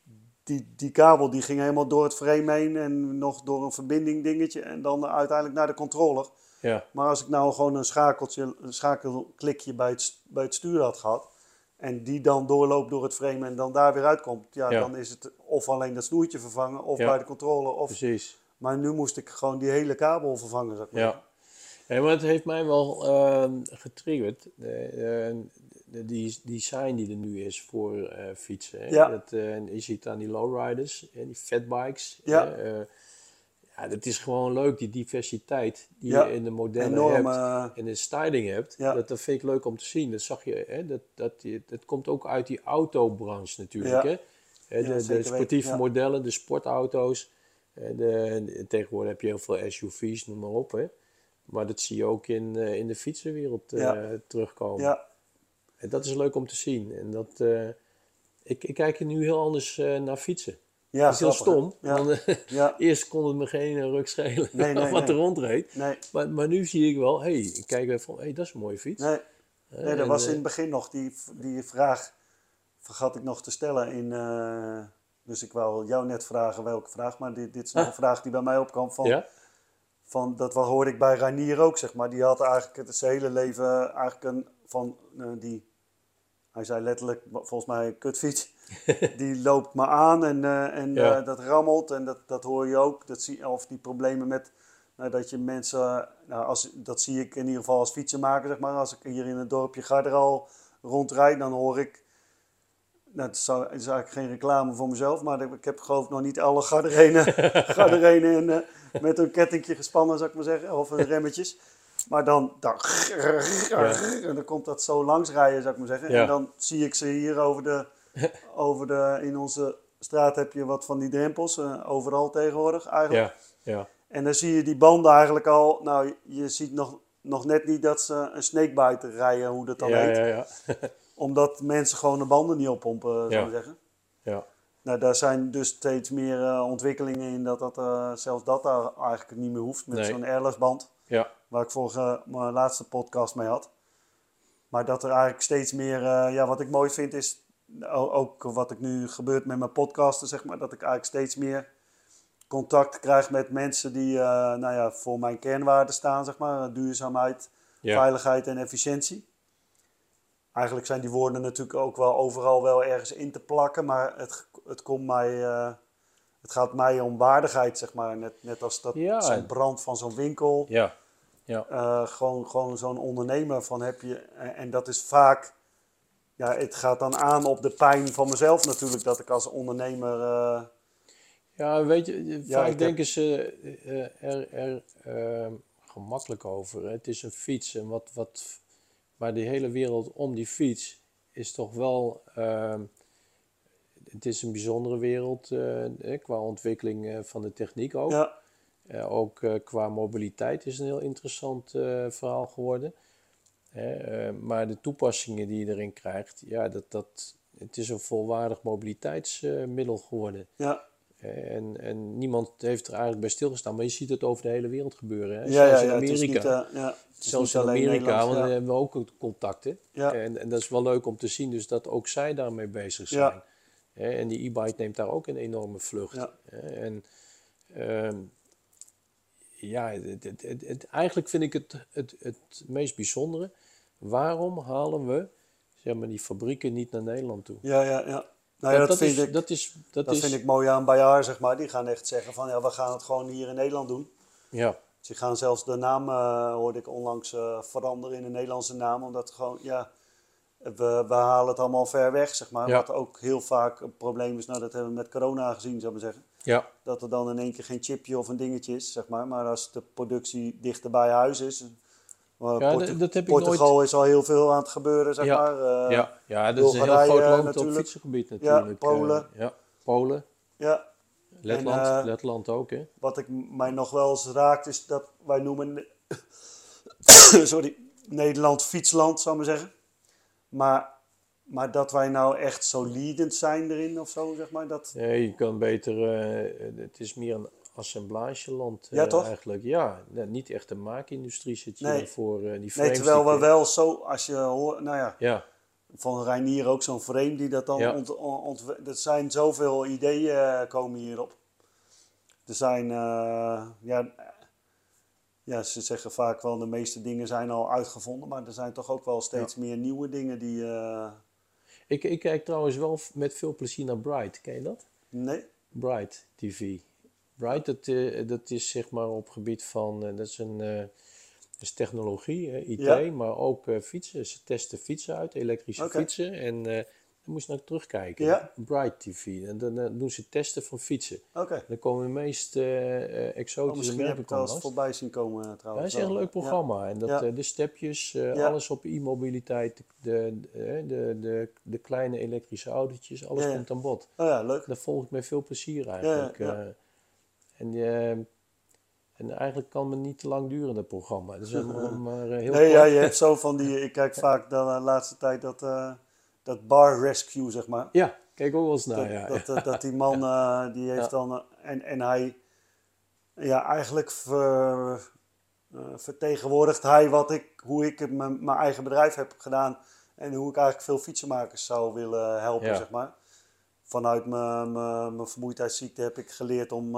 [SPEAKER 1] die, die kabel die ging helemaal door het frame heen en nog door een verbinding dingetje. En dan uiteindelijk naar de controller.
[SPEAKER 2] Ja,
[SPEAKER 1] Maar als ik nou gewoon een schakeltje, een schakelklikje bij het, bij het stuur had gehad. En die dan doorloopt door het frame en dan daar weer uitkomt. Ja,
[SPEAKER 2] Ja.
[SPEAKER 1] dan is het of alleen dat snoertje vervangen of
[SPEAKER 2] Ja.
[SPEAKER 1] bij de controller. Of,
[SPEAKER 2] precies.
[SPEAKER 1] maar nu moest ik gewoon die hele kabel vervangen. Zeg maar.
[SPEAKER 2] Ja. Ja, maar het heeft mij wel ehm, getriggerd. Eh, de, die design die er nu is voor eh, fietsen. Hè?
[SPEAKER 1] Ja.
[SPEAKER 2] Dat, eh, en je ziet aan die lowriders en die fatbikes.
[SPEAKER 1] Ja.
[SPEAKER 2] eh, ja, dat is gewoon leuk, die diversiteit die
[SPEAKER 1] Ja.
[SPEAKER 2] je in de modellen
[SPEAKER 1] Enorm.
[SPEAKER 2] hebt. En de styling hebt,
[SPEAKER 1] Ja.
[SPEAKER 2] dat, dat vind ik leuk om te zien. Dat zag je, hè? Dat, dat, dat komt ook uit die autobranche natuurlijk.
[SPEAKER 1] Ja.
[SPEAKER 2] Hè? De, de sportieve modellen, de sportauto's. De, tegenwoordig heb je heel veel SUV's, noem maar op. Hè? Maar dat zie je ook in, in de fietsenwereld terugkomen.
[SPEAKER 1] ja,
[SPEAKER 2] En dat is leuk om te zien. En dat, eh, ik, ik kijk er nu heel anders eh, naar fietsen.
[SPEAKER 1] ja,
[SPEAKER 2] dat is heel stom.
[SPEAKER 1] Ja.
[SPEAKER 2] Want, eh,
[SPEAKER 1] Ja,
[SPEAKER 2] eerst kon het me geen ruk schelen
[SPEAKER 1] Nee, nee,
[SPEAKER 2] wat
[SPEAKER 1] nee.
[SPEAKER 2] er rondreed.
[SPEAKER 1] nee,
[SPEAKER 2] Maar, maar nu zie ik wel, hey, ik kijk even van, hey, dat is een mooie fiets.
[SPEAKER 1] nee. Nee, dat
[SPEAKER 2] en,
[SPEAKER 1] was in het begin nog, die, die vraag vergat ik nog te stellen. In, dus ik wou jou net vragen welke vraag, maar dit, dit is nog
[SPEAKER 2] Ah.
[SPEAKER 1] een vraag die bij mij opkwam. Van,
[SPEAKER 2] Ja?
[SPEAKER 1] van, dat hoorde ik bij Ranier ook, zeg maar. Die had eigenlijk het zijn hele leven eigenlijk een, van die, hij zei letterlijk, volgens mij kutfiets. die loopt maar aan en, eh, en
[SPEAKER 2] Ja.
[SPEAKER 1] eh, dat rammelt en dat, dat hoor je ook. Dat zie, of die problemen met nou, dat je mensen, nou, als, dat zie ik in ieder geval als fietsenmaker, zeg maar. Als ik hier in het dorpje Garderal rondrijd, dan hoor ik, nou, het, is eigenlijk geen reclame voor mezelf, maar ik heb geloof ik nog niet alle Garderenen, Garderenen in, eh, met een kettingje gespannen, zou ik maar zeggen, of remmetjes. Maar dan, dan, en dan komt dat zo langs rijden, zou ik maar zeggen. En dan zie ik ze hier over de, over de, in onze straat heb je wat van die drempels, overal tegenwoordig eigenlijk.
[SPEAKER 2] Ja, ja.
[SPEAKER 1] En dan zie je die banden eigenlijk al, nou je- ziet nog, nog net niet dat ze een snakebite rijden, hoe dat dan
[SPEAKER 2] ja,
[SPEAKER 1] heet.
[SPEAKER 2] ja, ja,
[SPEAKER 1] Omdat mensen gewoon de banden niet oppompen, zou
[SPEAKER 2] Ja.
[SPEAKER 1] ik zeggen.
[SPEAKER 2] ja.
[SPEAKER 1] Nou, daar zijn dus steeds meer ontwikkelingen in dat, dat zelfs dat daar eigenlijk niet meer hoeft met
[SPEAKER 2] Nee.
[SPEAKER 1] zo'n airless band.
[SPEAKER 2] Ja.
[SPEAKER 1] Waar ik vorige, mijn laatste podcast mee had. Maar dat er eigenlijk steeds meer, eh, ja, wat ik mooi vind is, ook wat ik nu gebeurt met mijn podcasten, zeg maar, dat ik eigenlijk steeds meer contact krijg met mensen die, eh, nou ja, voor mijn kernwaarden staan, zeg maar, duurzaamheid,
[SPEAKER 2] Ja.
[SPEAKER 1] veiligheid en efficiëntie. Eigenlijk zijn die woorden natuurlijk ook wel overal wel ergens in te plakken, maar het, het komt mij, eh, het gaat mij om waardigheid, zeg maar, net, net als dat
[SPEAKER 2] Ja.
[SPEAKER 1] zo'n brand van zo'n winkel.
[SPEAKER 2] ja. ja.
[SPEAKER 1] Eh, gewoon gewoon zo'n ondernemer van heb je. En, en dat is vaak. Ja, het gaat dan aan op de pijn van mezelf natuurlijk. Dat ik als ondernemer. eh,
[SPEAKER 2] Ja, weet je,
[SPEAKER 1] Ja,
[SPEAKER 2] vaak
[SPEAKER 1] heb-
[SPEAKER 2] denken ze eh, er, er eh, gemakkelijk over. Het is een fiets en wat, wat, maar de hele wereld om die fiets is toch wel, eh, het is een bijzondere wereld eh, qua ontwikkeling eh, van de techniek ook.
[SPEAKER 1] ja,
[SPEAKER 2] Eh, ook qua mobiliteit is een heel interessant verhaal geworden. Maar de toepassingen die je erin krijgt, ja, dat, dat, het is een volwaardig mobiliteitsmiddel geworden.
[SPEAKER 1] ja,
[SPEAKER 2] En, en niemand heeft er eigenlijk bij stilgestaan, maar je ziet het over de hele wereld gebeuren. Hè?
[SPEAKER 1] ja,
[SPEAKER 2] Zelfs
[SPEAKER 1] ja,
[SPEAKER 2] in
[SPEAKER 1] ja,
[SPEAKER 2] Amerika.
[SPEAKER 1] niet, is
[SPEAKER 2] Zelfs in Amerika, want daar hebben we ook contacten.
[SPEAKER 1] Ja.
[SPEAKER 2] En, en dat is wel leuk om te zien, dus dat ook zij daarmee bezig zijn. En die e-bike neemt daar ook een enorme vlucht.
[SPEAKER 1] Ja.
[SPEAKER 2] En ehm, ja, het, het, eigenlijk vind ik het, het, het meest bijzondere. Waarom halen we zeg maar, die fabrieken niet naar Nederland toe?
[SPEAKER 1] ja, ja, ja. Nou ja, dat, vind
[SPEAKER 2] is,
[SPEAKER 1] ik,
[SPEAKER 2] dat is, dat
[SPEAKER 1] dat
[SPEAKER 2] is,
[SPEAKER 1] vind ik mooi aan Bayard, zeg maar. Die gaan echt zeggen van ja, we gaan het gewoon hier in Nederland doen.
[SPEAKER 2] ja,
[SPEAKER 1] Ze gaan zelfs de naam, eh, hoorde ik onlangs, eh, veranderen in een Nederlandse naam. Omdat gewoon, ja, we, we halen het allemaal ver weg, zeg maar.
[SPEAKER 2] Ja.
[SPEAKER 1] Wat ook heel vaak een probleem is, nou dat hebben we met corona gezien, zou ik maar zeggen.
[SPEAKER 2] ja,
[SPEAKER 1] Dat er dan in één keer geen chipje of een dingetje is, zeg maar. Maar als de productie dichter bij huis is. eh,
[SPEAKER 2] Ja,
[SPEAKER 1] Portu-
[SPEAKER 2] dat- heb ik
[SPEAKER 1] Portugal is al heel veel aan het gebeuren, zeg
[SPEAKER 2] Ja,
[SPEAKER 1] maar. Eh,
[SPEAKER 2] ja, ja, dat is een heel groot land op
[SPEAKER 1] natuurlijk.
[SPEAKER 2] fietsengebied natuurlijk.
[SPEAKER 1] Polen.
[SPEAKER 2] Eh, ja, Polen,
[SPEAKER 1] ja.
[SPEAKER 2] Letland,
[SPEAKER 1] En,
[SPEAKER 2] Letland ook, hè?
[SPEAKER 1] Wat ik mij nog wel eens raakt is dat wij noemen sorry, Nederland fietsland, zou ik maar zeggen. Maar maar dat wij nou echt solidend zijn erin of zo, zeg maar. Dat,
[SPEAKER 2] Nee, je kan beter, eh, het is meer een assemblageland
[SPEAKER 1] Ja,
[SPEAKER 2] eh,
[SPEAKER 1] toch?
[SPEAKER 2] eigenlijk. Ja, nee, niet echt een maakindustrie zit je
[SPEAKER 1] Nee.
[SPEAKER 2] voor eh, die
[SPEAKER 1] nee,
[SPEAKER 2] frames.
[SPEAKER 1] terwijl
[SPEAKER 2] die
[SPEAKER 1] we wel zo, als je hoort, nou ja,
[SPEAKER 2] Ja,
[SPEAKER 1] van Reinier ook zo'n frame die dat dan
[SPEAKER 2] Ja.
[SPEAKER 1] ont, ont, Er zijn zoveel ideeën komen hierop. Er zijn, ja, ja, ze zeggen vaak wel de meeste dingen zijn al uitgevonden, maar er zijn toch ook wel steeds meer nieuwe dingen die, eh,
[SPEAKER 2] ik, ik kijk trouwens wel met veel plezier naar Bright. Ken je dat?
[SPEAKER 1] nee,
[SPEAKER 2] Bright TV. Bright, dat, eh, dat is zeg maar op gebied van, eh, dat is een dat is technologie, IT,
[SPEAKER 1] Ja.
[SPEAKER 2] maar ook fietsen. Ze testen fietsen uit, elektrische fietsen. En dan moest je naar terugkijken.
[SPEAKER 1] Ja.
[SPEAKER 2] Bright TV. En dan eh, doen ze testen van fietsen.
[SPEAKER 1] oké.
[SPEAKER 2] Dan komen de meest eh, eh,
[SPEAKER 1] Oh,
[SPEAKER 2] exotische
[SPEAKER 1] misschien heb ik het wel eens voorbij zien komen eh,
[SPEAKER 2] Ja,
[SPEAKER 1] trouwens.
[SPEAKER 2] het is echt een leuk programma. En dat,
[SPEAKER 1] Ja.
[SPEAKER 2] de stepjes, alles op e-mobiliteit, de, de, de, de, de, kleine elektrische autootjes, alles komt aan bod.
[SPEAKER 1] Oh ja, leuk.
[SPEAKER 2] Dat volg ik met veel plezier eigenlijk. en, en eigenlijk kan het niet te lang duren, dat programma. Is maar, maar heel
[SPEAKER 1] Nee,
[SPEAKER 2] kort.
[SPEAKER 1] ja, je hebt zo van die, ik kijk vaak de laatste tijd dat, dat bar rescue, zeg maar.
[SPEAKER 2] Ja, kijk ook wel eens naar.
[SPEAKER 1] dat,
[SPEAKER 2] ja.
[SPEAKER 1] dat, dat, dat die man, eh, die heeft dan, eh, en, en hij, ja, eigenlijk ver, eh, vertegenwoordigt hij wat ik, hoe ik mijn mijn eigen bedrijf heb gedaan en hoe ik eigenlijk veel fietsenmakers zou willen helpen,
[SPEAKER 2] Ja.
[SPEAKER 1] zeg maar. Vanuit mijn, mijn, mijn vermoeidheidsziekte heb ik geleerd om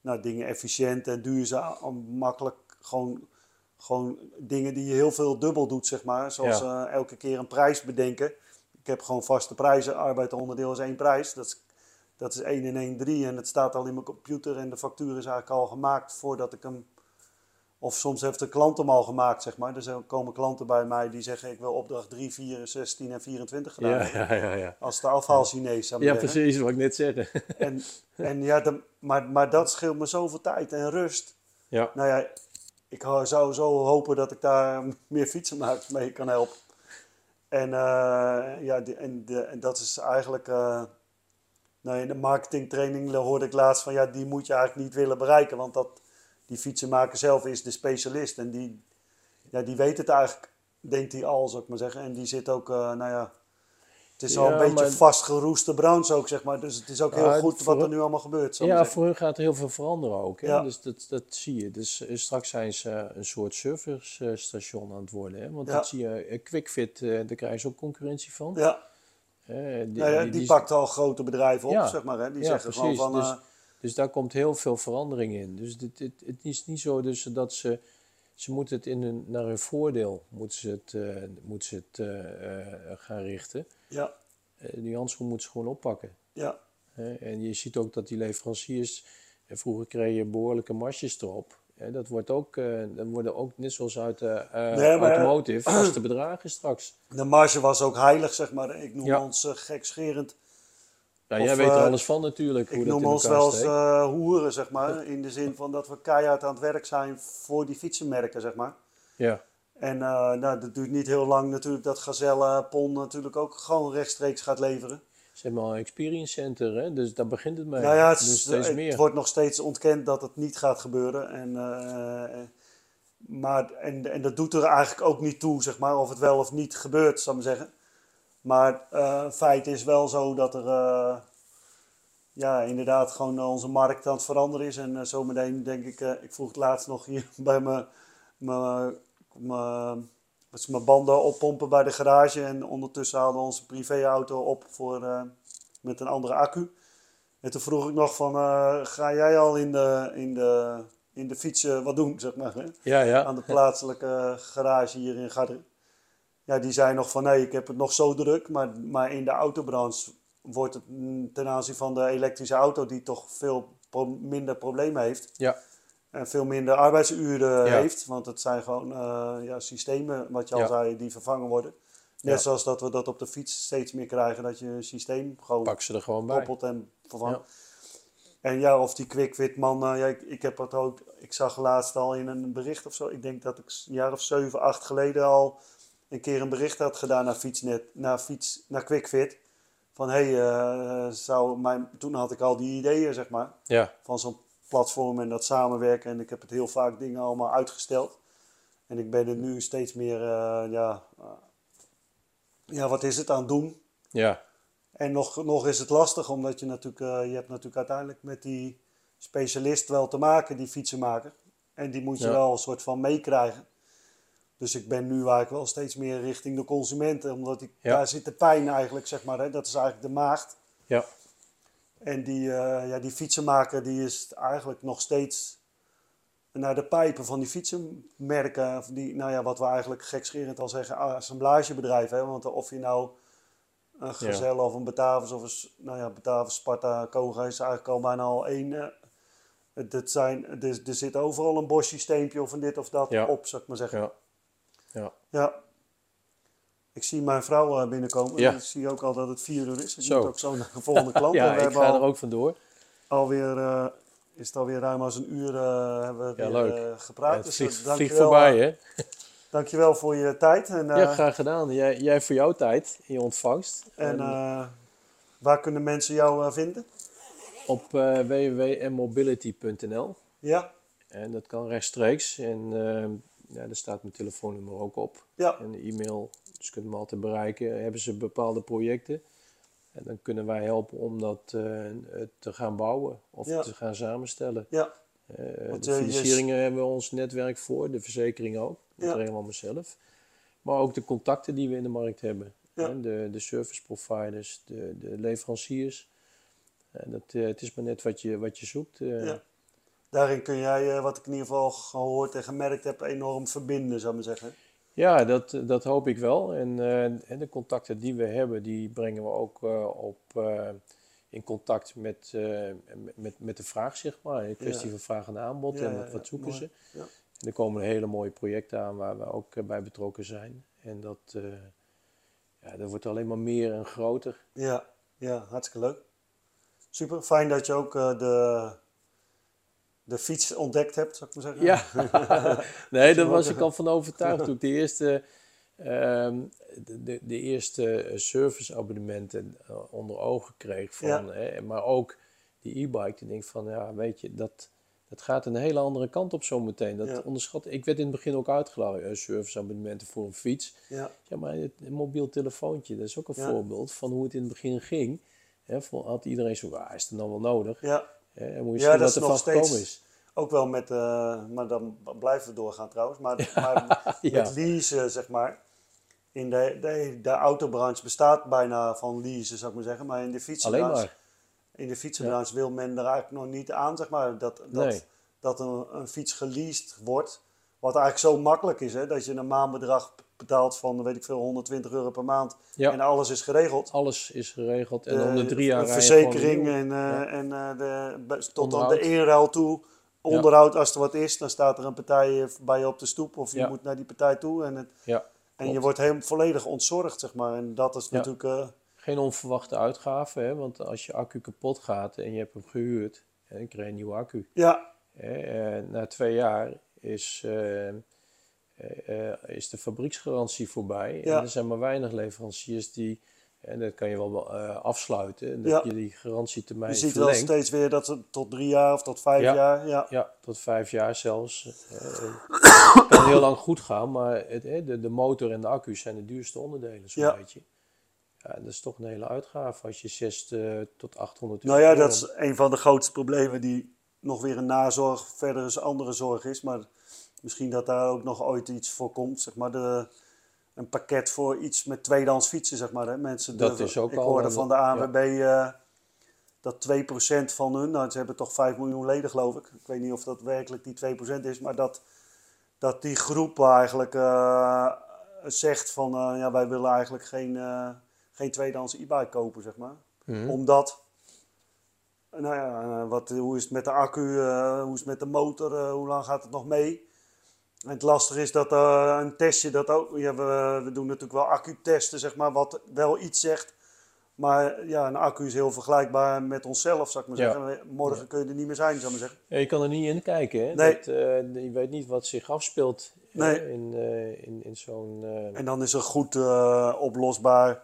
[SPEAKER 1] nou, dingen efficiënt en duurzaam, makkelijk gewoon, gewoon dingen die je heel veel dubbel doet, zeg maar. Zoals elke keer een prijs bedenken. Ik heb gewoon vaste prijzen. Arbeidsonderdeel is één prijs. Dat is, dat is 1 en 1, 3. En het staat al in mijn computer. En de factuur is eigenlijk al gemaakt voordat ik hem... Of soms heeft de klant hem al gemaakt, zeg maar. Dus er komen klanten bij mij die zeggen... ik wil opdracht 3, 4, 16 en 24 gedaan
[SPEAKER 2] ja, ja, ja, ja.
[SPEAKER 1] Als de afhaal Chinees,
[SPEAKER 2] Ja,
[SPEAKER 1] zeggen.
[SPEAKER 2] precies, wat ik net zeggen.
[SPEAKER 1] En, en ja, maar, maar dat scheelt me zoveel tijd en rust.
[SPEAKER 2] ja,
[SPEAKER 1] Nou ja, ik zou zo hopen dat ik daar meer fietsenmakers mee kan helpen. En, eh, ja, die- en, de, en dat is eigenlijk. eh, nou, in de marketingtraining hoorde ik laatst van ja, die moet je eigenlijk niet willen bereiken. Want dat, die fietsenmaker zelf is de specialist. En die, ja, die weet het eigenlijk, denkt hij al, zou ik maar zeggen. En die zit ook, eh, nou ja. Het is al
[SPEAKER 2] Ja,
[SPEAKER 1] een beetje
[SPEAKER 2] maar-
[SPEAKER 1] vastgeroeste branche ook, zeg maar. Dus het is ook heel
[SPEAKER 2] Ja,
[SPEAKER 1] goed wat er nu allemaal gebeurt.
[SPEAKER 2] ja
[SPEAKER 1] zeggen.
[SPEAKER 2] voor hun gaat er heel veel veranderen ook. Hè?
[SPEAKER 1] Ja.
[SPEAKER 2] Dus dat, dat zie je. Dus eh, straks zijn ze eh, een soort servicestation aan het worden. Hè? Want dat zie je, eh, QuickFit, eh, daar krijgen ze ook concurrentie van.
[SPEAKER 1] Ja.
[SPEAKER 2] Eh, die,
[SPEAKER 1] Nou
[SPEAKER 2] die-
[SPEAKER 1] die, pakt al grote bedrijven op, zeg maar. Hè? Die
[SPEAKER 2] Ja,
[SPEAKER 1] zeggen
[SPEAKER 2] precies.
[SPEAKER 1] gewoon van...
[SPEAKER 2] Dus-
[SPEAKER 1] eh,
[SPEAKER 2] Dus daar komt heel veel verandering in. Dus dit, dit- het is niet zo dus dat ze... Ze moeten het in hun, naar hun voordeel moeten ze het, eh, moeten ze het eh, eh, gaan richten.
[SPEAKER 1] ja,
[SPEAKER 2] die handschoen moeten ze gewoon oppakken.
[SPEAKER 1] ja,
[SPEAKER 2] En je ziet ook dat die leveranciers, vroeger kreeg je behoorlijke marges erop. Dat wordt ook, dat worden ook net zoals uit de
[SPEAKER 1] Nee, maar-
[SPEAKER 2] automotive, vaste bedragen straks.
[SPEAKER 1] de marge was ook heilig, zeg maar. Ik noem
[SPEAKER 2] Ja.
[SPEAKER 1] ons uh, gekscherend.
[SPEAKER 2] Nou,
[SPEAKER 1] Of,
[SPEAKER 2] jij weet er
[SPEAKER 1] eh,
[SPEAKER 2] alles van natuurlijk, hoe
[SPEAKER 1] Ik
[SPEAKER 2] dat
[SPEAKER 1] noem ons wel eens eh, hoeren, zeg maar. In de zin van dat we keihard aan het werk zijn voor die fietsenmerken, zeg maar.
[SPEAKER 2] Ja,
[SPEAKER 1] En eh, nou, dat duurt niet heel lang natuurlijk dat Gazelle Pon natuurlijk ook gewoon rechtstreeks gaat leveren.
[SPEAKER 2] ze hebben al een experience center, hè? dus daar begint het mee.
[SPEAKER 1] Nou ja, het,
[SPEAKER 2] dus
[SPEAKER 1] is- het wordt nog steeds ontkend dat het niet gaat gebeuren. En, maar, en, en dat doet er eigenlijk ook niet toe, zeg maar, of het wel of niet gebeurt, zou ik maar zeggen. Maar eh feit is wel zo dat er eh, ja, inderdaad gewoon onze markt aan het veranderen is. En eh, zometeen denk ik, eh, ik vroeg het laatst nog hier bij mijn, mijn, mijn, mijn banden oppompen bij de garage. En ondertussen hadden we onze privéauto op voor, eh, met een andere accu. En toen vroeg ik nog van, eh, ga jij al in de, in de, in de fietsen wat doen, zeg maar, hè?
[SPEAKER 2] Ja, ja.
[SPEAKER 1] aan de plaatselijke garage hier in Garderen. Ja, die zei nog van, nee, ik heb het nog zo druk, maar, maar in de autobranche wordt het mm, ten aanzien van de elektrische auto, die toch veel pro- minder problemen heeft,
[SPEAKER 2] ja.
[SPEAKER 1] en veel minder arbeidsuren
[SPEAKER 2] Ja.
[SPEAKER 1] heeft, want het zijn gewoon eh, ja, systemen, wat je al
[SPEAKER 2] Ja.
[SPEAKER 1] zei, die vervangen worden. Net
[SPEAKER 2] Ja.
[SPEAKER 1] zoals dat we dat op de fiets steeds meer krijgen, dat je een systeem gewoon
[SPEAKER 2] Pak ze er gewoon bij.
[SPEAKER 1] koppelt en vervangt.
[SPEAKER 2] Ja.
[SPEAKER 1] En ja, of die quick-wit man, eh, ja, ik, ik heb het ook, ik zag laatst al in een bericht of zo, ik denk dat ik een jaar of zeven, acht geleden al een keer een bericht had gedaan naar Fietsnet, naar, fiets, naar QuickFit. Van hé, hey, eh, zou mijn, toen had ik al die ideeën, zeg maar,
[SPEAKER 2] Ja,
[SPEAKER 1] van zo'n platform en dat samenwerken. En ik heb het heel vaak dingen allemaal uitgesteld. En ik ben er nu steeds meer, eh, ja, eh, ja, wat is het aan het doen?
[SPEAKER 2] Ja,
[SPEAKER 1] En nog, nog is het lastig, omdat je natuurlijk, je hebt natuurlijk uiteindelijk met die specialist wel te maken, die fietsenmaker. En die moet je
[SPEAKER 2] Ja.
[SPEAKER 1] wel een soort van meekrijgen. Dus ik ben nu eigenlijk wel steeds meer richting de consumenten, omdat ik,
[SPEAKER 2] Ja.
[SPEAKER 1] daar zit de pijn eigenlijk, zeg maar. Hè? Dat is eigenlijk de maagd.
[SPEAKER 2] ja,
[SPEAKER 1] En die, eh, ja, die fietsenmaker die is eigenlijk nog steeds naar de pijpen van die fietsenmerken. Of die, nou ja, wat we eigenlijk gekscherend al zeggen, assemblagebedrijven. Hè? Want of je nou een Gazelle of een Batavus of een, nou ja, Batavus, Sparta, Koga is eigenlijk al bijna al één. het zijn, er, er zit overal een bosje-steempje of een dit of dat
[SPEAKER 2] Ja.
[SPEAKER 1] op, zou ik maar zeggen.
[SPEAKER 2] ja. Ja,
[SPEAKER 1] Ja. Ik zie mijn vrouw eh, binnenkomen.
[SPEAKER 2] Ja.
[SPEAKER 1] Ik zie ook al dat het vier uur is. Ik
[SPEAKER 2] Zo.
[SPEAKER 1] moet ook zo naar de volgende klant. En
[SPEAKER 2] ja
[SPEAKER 1] we
[SPEAKER 2] ik ga
[SPEAKER 1] al-
[SPEAKER 2] er ook vandoor.
[SPEAKER 1] alweer, eh, is het alweer ruim als een uur eh, hebben we
[SPEAKER 2] Ja,
[SPEAKER 1] weer, eh,
[SPEAKER 2] Ja,
[SPEAKER 1] gepraat.
[SPEAKER 2] het
[SPEAKER 1] dus
[SPEAKER 2] vliegt,
[SPEAKER 1] eh,
[SPEAKER 2] vliegt
[SPEAKER 1] dankjewel,
[SPEAKER 2] voorbij, hè?
[SPEAKER 1] dankjewel voor je tijd. En,
[SPEAKER 2] Ja, graag gedaan. Jij, jij voor jouw tijd, in je ontvangst.
[SPEAKER 1] en waar kunnen mensen jou vinden?
[SPEAKER 2] op www.mobility.nl.
[SPEAKER 1] Ja,
[SPEAKER 2] En dat kan rechtstreeks. En ja, daar staat mijn telefoonnummer ook op.
[SPEAKER 1] ja,
[SPEAKER 2] En de e-mail, dus kunnen me altijd bereiken. Hebben ze bepaalde projecten? En dan kunnen wij helpen om dat eh, te gaan bouwen of
[SPEAKER 1] Ja.
[SPEAKER 2] te gaan samenstellen.
[SPEAKER 1] ja,
[SPEAKER 2] Eh,
[SPEAKER 1] Want,
[SPEAKER 2] de
[SPEAKER 1] eh,
[SPEAKER 2] financieringen hebben we ons netwerk voor, de verzekering ook. Dat
[SPEAKER 1] Ja.
[SPEAKER 2] regelen we mezelf. Maar ook de contacten die we in de markt hebben.
[SPEAKER 1] Ja.
[SPEAKER 2] De, de service providers, de, de leveranciers. En dat, eh, het is maar net wat je, wat je zoekt. eh.
[SPEAKER 1] Ja. Daarin kun jij, eh, wat ik in ieder geval gehoord en gemerkt heb, enorm verbinden, zou ik maar zeggen.
[SPEAKER 2] Ja, dat, dat hoop ik wel. En, eh, en de contacten die we hebben, die brengen we ook eh, op, eh, in contact met, eh, met, met de vraag, zeg maar. Een kwestie
[SPEAKER 1] Ja.
[SPEAKER 2] van vraag en aanbod
[SPEAKER 1] Ja,
[SPEAKER 2] en wat, zoeken
[SPEAKER 1] mooi.
[SPEAKER 2] ze.
[SPEAKER 1] Ja.
[SPEAKER 2] En er komen hele mooie projecten aan waar we ook eh, bij betrokken zijn. En dat, eh, ja, dat wordt alleen maar meer en groter.
[SPEAKER 1] Ja, ja, hartstikke leuk. Super, fijn dat je ook eh, de, de fiets ontdekt hebt, zou ik maar zeggen.
[SPEAKER 2] Ja, nee, daar was ik al van overtuigd toen ik de eerste, ehm, de, de, eerste eh, serviceabonnementen eh, onder ogen kreeg. Van,
[SPEAKER 1] Ja.
[SPEAKER 2] hè, maar ook die e-bike. Dan denk ik van, ja, weet je, dat, dat gaat een hele andere kant op zometeen. Dat
[SPEAKER 1] Ja.
[SPEAKER 2] onderschat. Ik werd in het begin ook uitgelachen, eh, serviceabonnementen voor een fiets.
[SPEAKER 1] Ja,
[SPEAKER 2] Ja, maar het, een mobiel telefoontje, dat is ook een
[SPEAKER 1] Ja.
[SPEAKER 2] voorbeeld van hoe het in het begin ging. Hè, van, had iedereen zo, ah, is het dan wel nodig?
[SPEAKER 1] ja.
[SPEAKER 2] Hè, en moet je
[SPEAKER 1] Ja, dat is
[SPEAKER 2] er
[SPEAKER 1] nog steeds-
[SPEAKER 2] is.
[SPEAKER 1] Ook wel met, eh, maar dan blijven we doorgaan trouwens, maar, maar
[SPEAKER 2] Ja.
[SPEAKER 1] met leasen, zeg maar. In de, de, de autobranche bestaat bijna van leasen, zou ik maar zeggen. Maar in de fietsenbranche, in de fietsenbranche wil men er eigenlijk nog niet aan, zeg maar. Dat, dat,
[SPEAKER 2] Nee.
[SPEAKER 1] dat een, een fiets geleased wordt. Wat eigenlijk zo makkelijk is, hè. Dat je een maandbedrag betaalt van, weet ik veel, 120 euro per maand.
[SPEAKER 2] Ja.
[SPEAKER 1] En alles is geregeld.
[SPEAKER 2] Alles is geregeld en
[SPEAKER 1] De-
[SPEAKER 2] om de drie jaar
[SPEAKER 1] de
[SPEAKER 2] rij je gewoon
[SPEAKER 1] verzekering en, eh,
[SPEAKER 2] Ja.
[SPEAKER 1] en eh, de, tot aan de inruil toe. Onderhoud, als er wat is, dan staat er een partij eh, bij je op de stoep of je moet naar die partij toe. En, het,
[SPEAKER 2] Ja,
[SPEAKER 1] en je wordt helemaal volledig ontzorgd, zeg maar. En dat is natuurlijk... eh,
[SPEAKER 2] Geen onverwachte uitgaven, hè? want als je accu kapot gaat en je hebt hem gehuurd, dan krijg je een nieuwe accu.
[SPEAKER 1] ja,
[SPEAKER 2] Hè? Eh, na twee jaar is, eh, eh, eh, is de fabrieksgarantie voorbij.
[SPEAKER 1] Ja.
[SPEAKER 2] En er zijn maar weinig leveranciers die, en dat kan je wel eh, afsluiten, en dat
[SPEAKER 1] Ja.
[SPEAKER 2] je die garantietermijn
[SPEAKER 1] je ziet wel steeds weer dat het tot drie jaar of tot vijf
[SPEAKER 2] Ja.
[SPEAKER 1] jaar... Ja,
[SPEAKER 2] Ja, tot vijf jaar zelfs. Het kan heel lang goed gaan, maar het, de, de motor en de accu zijn de duurste onderdelen, zo'n
[SPEAKER 1] Ja.
[SPEAKER 2] beetje. Ja, dat is toch een hele uitgave als je 6 tot 800
[SPEAKER 1] nou
[SPEAKER 2] euro...
[SPEAKER 1] ja, dat is een van de grootste problemen die nog weer een nazorg, verder is andere zorg is. Maar misschien dat daar ook nog ooit iets voor komt. Zeg maar de, een pakket voor iets met tweedehands fietsen, zeg maar. Hè. Mensen
[SPEAKER 2] Dat
[SPEAKER 1] durven-
[SPEAKER 2] is ook
[SPEAKER 1] ik
[SPEAKER 2] al
[SPEAKER 1] hoorde van de ANWB eh, dat 2% van hun, nou ze hebben toch 5 miljoen leden geloof ik. Ik weet niet of dat werkelijk die 2% is, maar dat, dat die groep eigenlijk eh, zegt van eh, ja, wij willen eigenlijk geen, geen tweedehands e-bike kopen, zeg maar.
[SPEAKER 2] Mhm.
[SPEAKER 1] Omdat, nou ja, eh, wat, hoe is het met de accu, eh, hoe is het met de motor, eh, hoe lang gaat het nog mee? En het lastige is dat eh, een testje, dat ook, ja, we, we doen natuurlijk wel accu-testen, zeg maar, wat wel iets zegt. Maar ja, een accu is heel vergelijkbaar met onszelf, zou ik maar
[SPEAKER 2] Ja.
[SPEAKER 1] zeggen. Morgen kun je er niet meer zijn, zou ik maar zeggen.
[SPEAKER 2] Ja, je kan er niet in kijken, hè?
[SPEAKER 1] Nee.
[SPEAKER 2] Dat, je weet niet wat zich afspeelt
[SPEAKER 1] Nee.
[SPEAKER 2] in, in, in zo'n...
[SPEAKER 1] En dan is er goed oplosbaar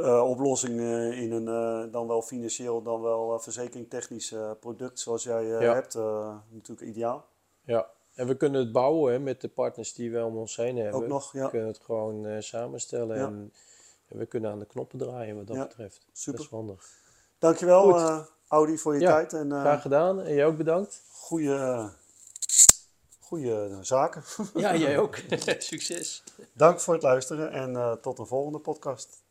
[SPEAKER 1] eh, oplossing eh, in een eh, dan wel financieel, dan wel uh, verzekeringtechnisch eh, product zoals jij eh,
[SPEAKER 2] Ja.
[SPEAKER 1] hebt. eh, natuurlijk ideaal.
[SPEAKER 2] ja. En we kunnen het bouwen hè, met de partners die we om ons heen hebben.
[SPEAKER 1] Ook nog, ja.
[SPEAKER 2] We kunnen het gewoon eh, samenstellen.
[SPEAKER 1] Ja.
[SPEAKER 2] En En we kunnen aan de knoppen draaien wat dat
[SPEAKER 1] Ja,
[SPEAKER 2] betreft.
[SPEAKER 1] super.
[SPEAKER 2] Dat is handig.
[SPEAKER 1] Dankjewel, eh Audi, voor je tijd en eh
[SPEAKER 2] Graag gedaan. En jij ook bedankt.
[SPEAKER 1] goede, goede zaken.
[SPEAKER 2] Ja, jij ook. Succes.
[SPEAKER 1] Dank voor het luisteren en eh, tot een volgende podcast.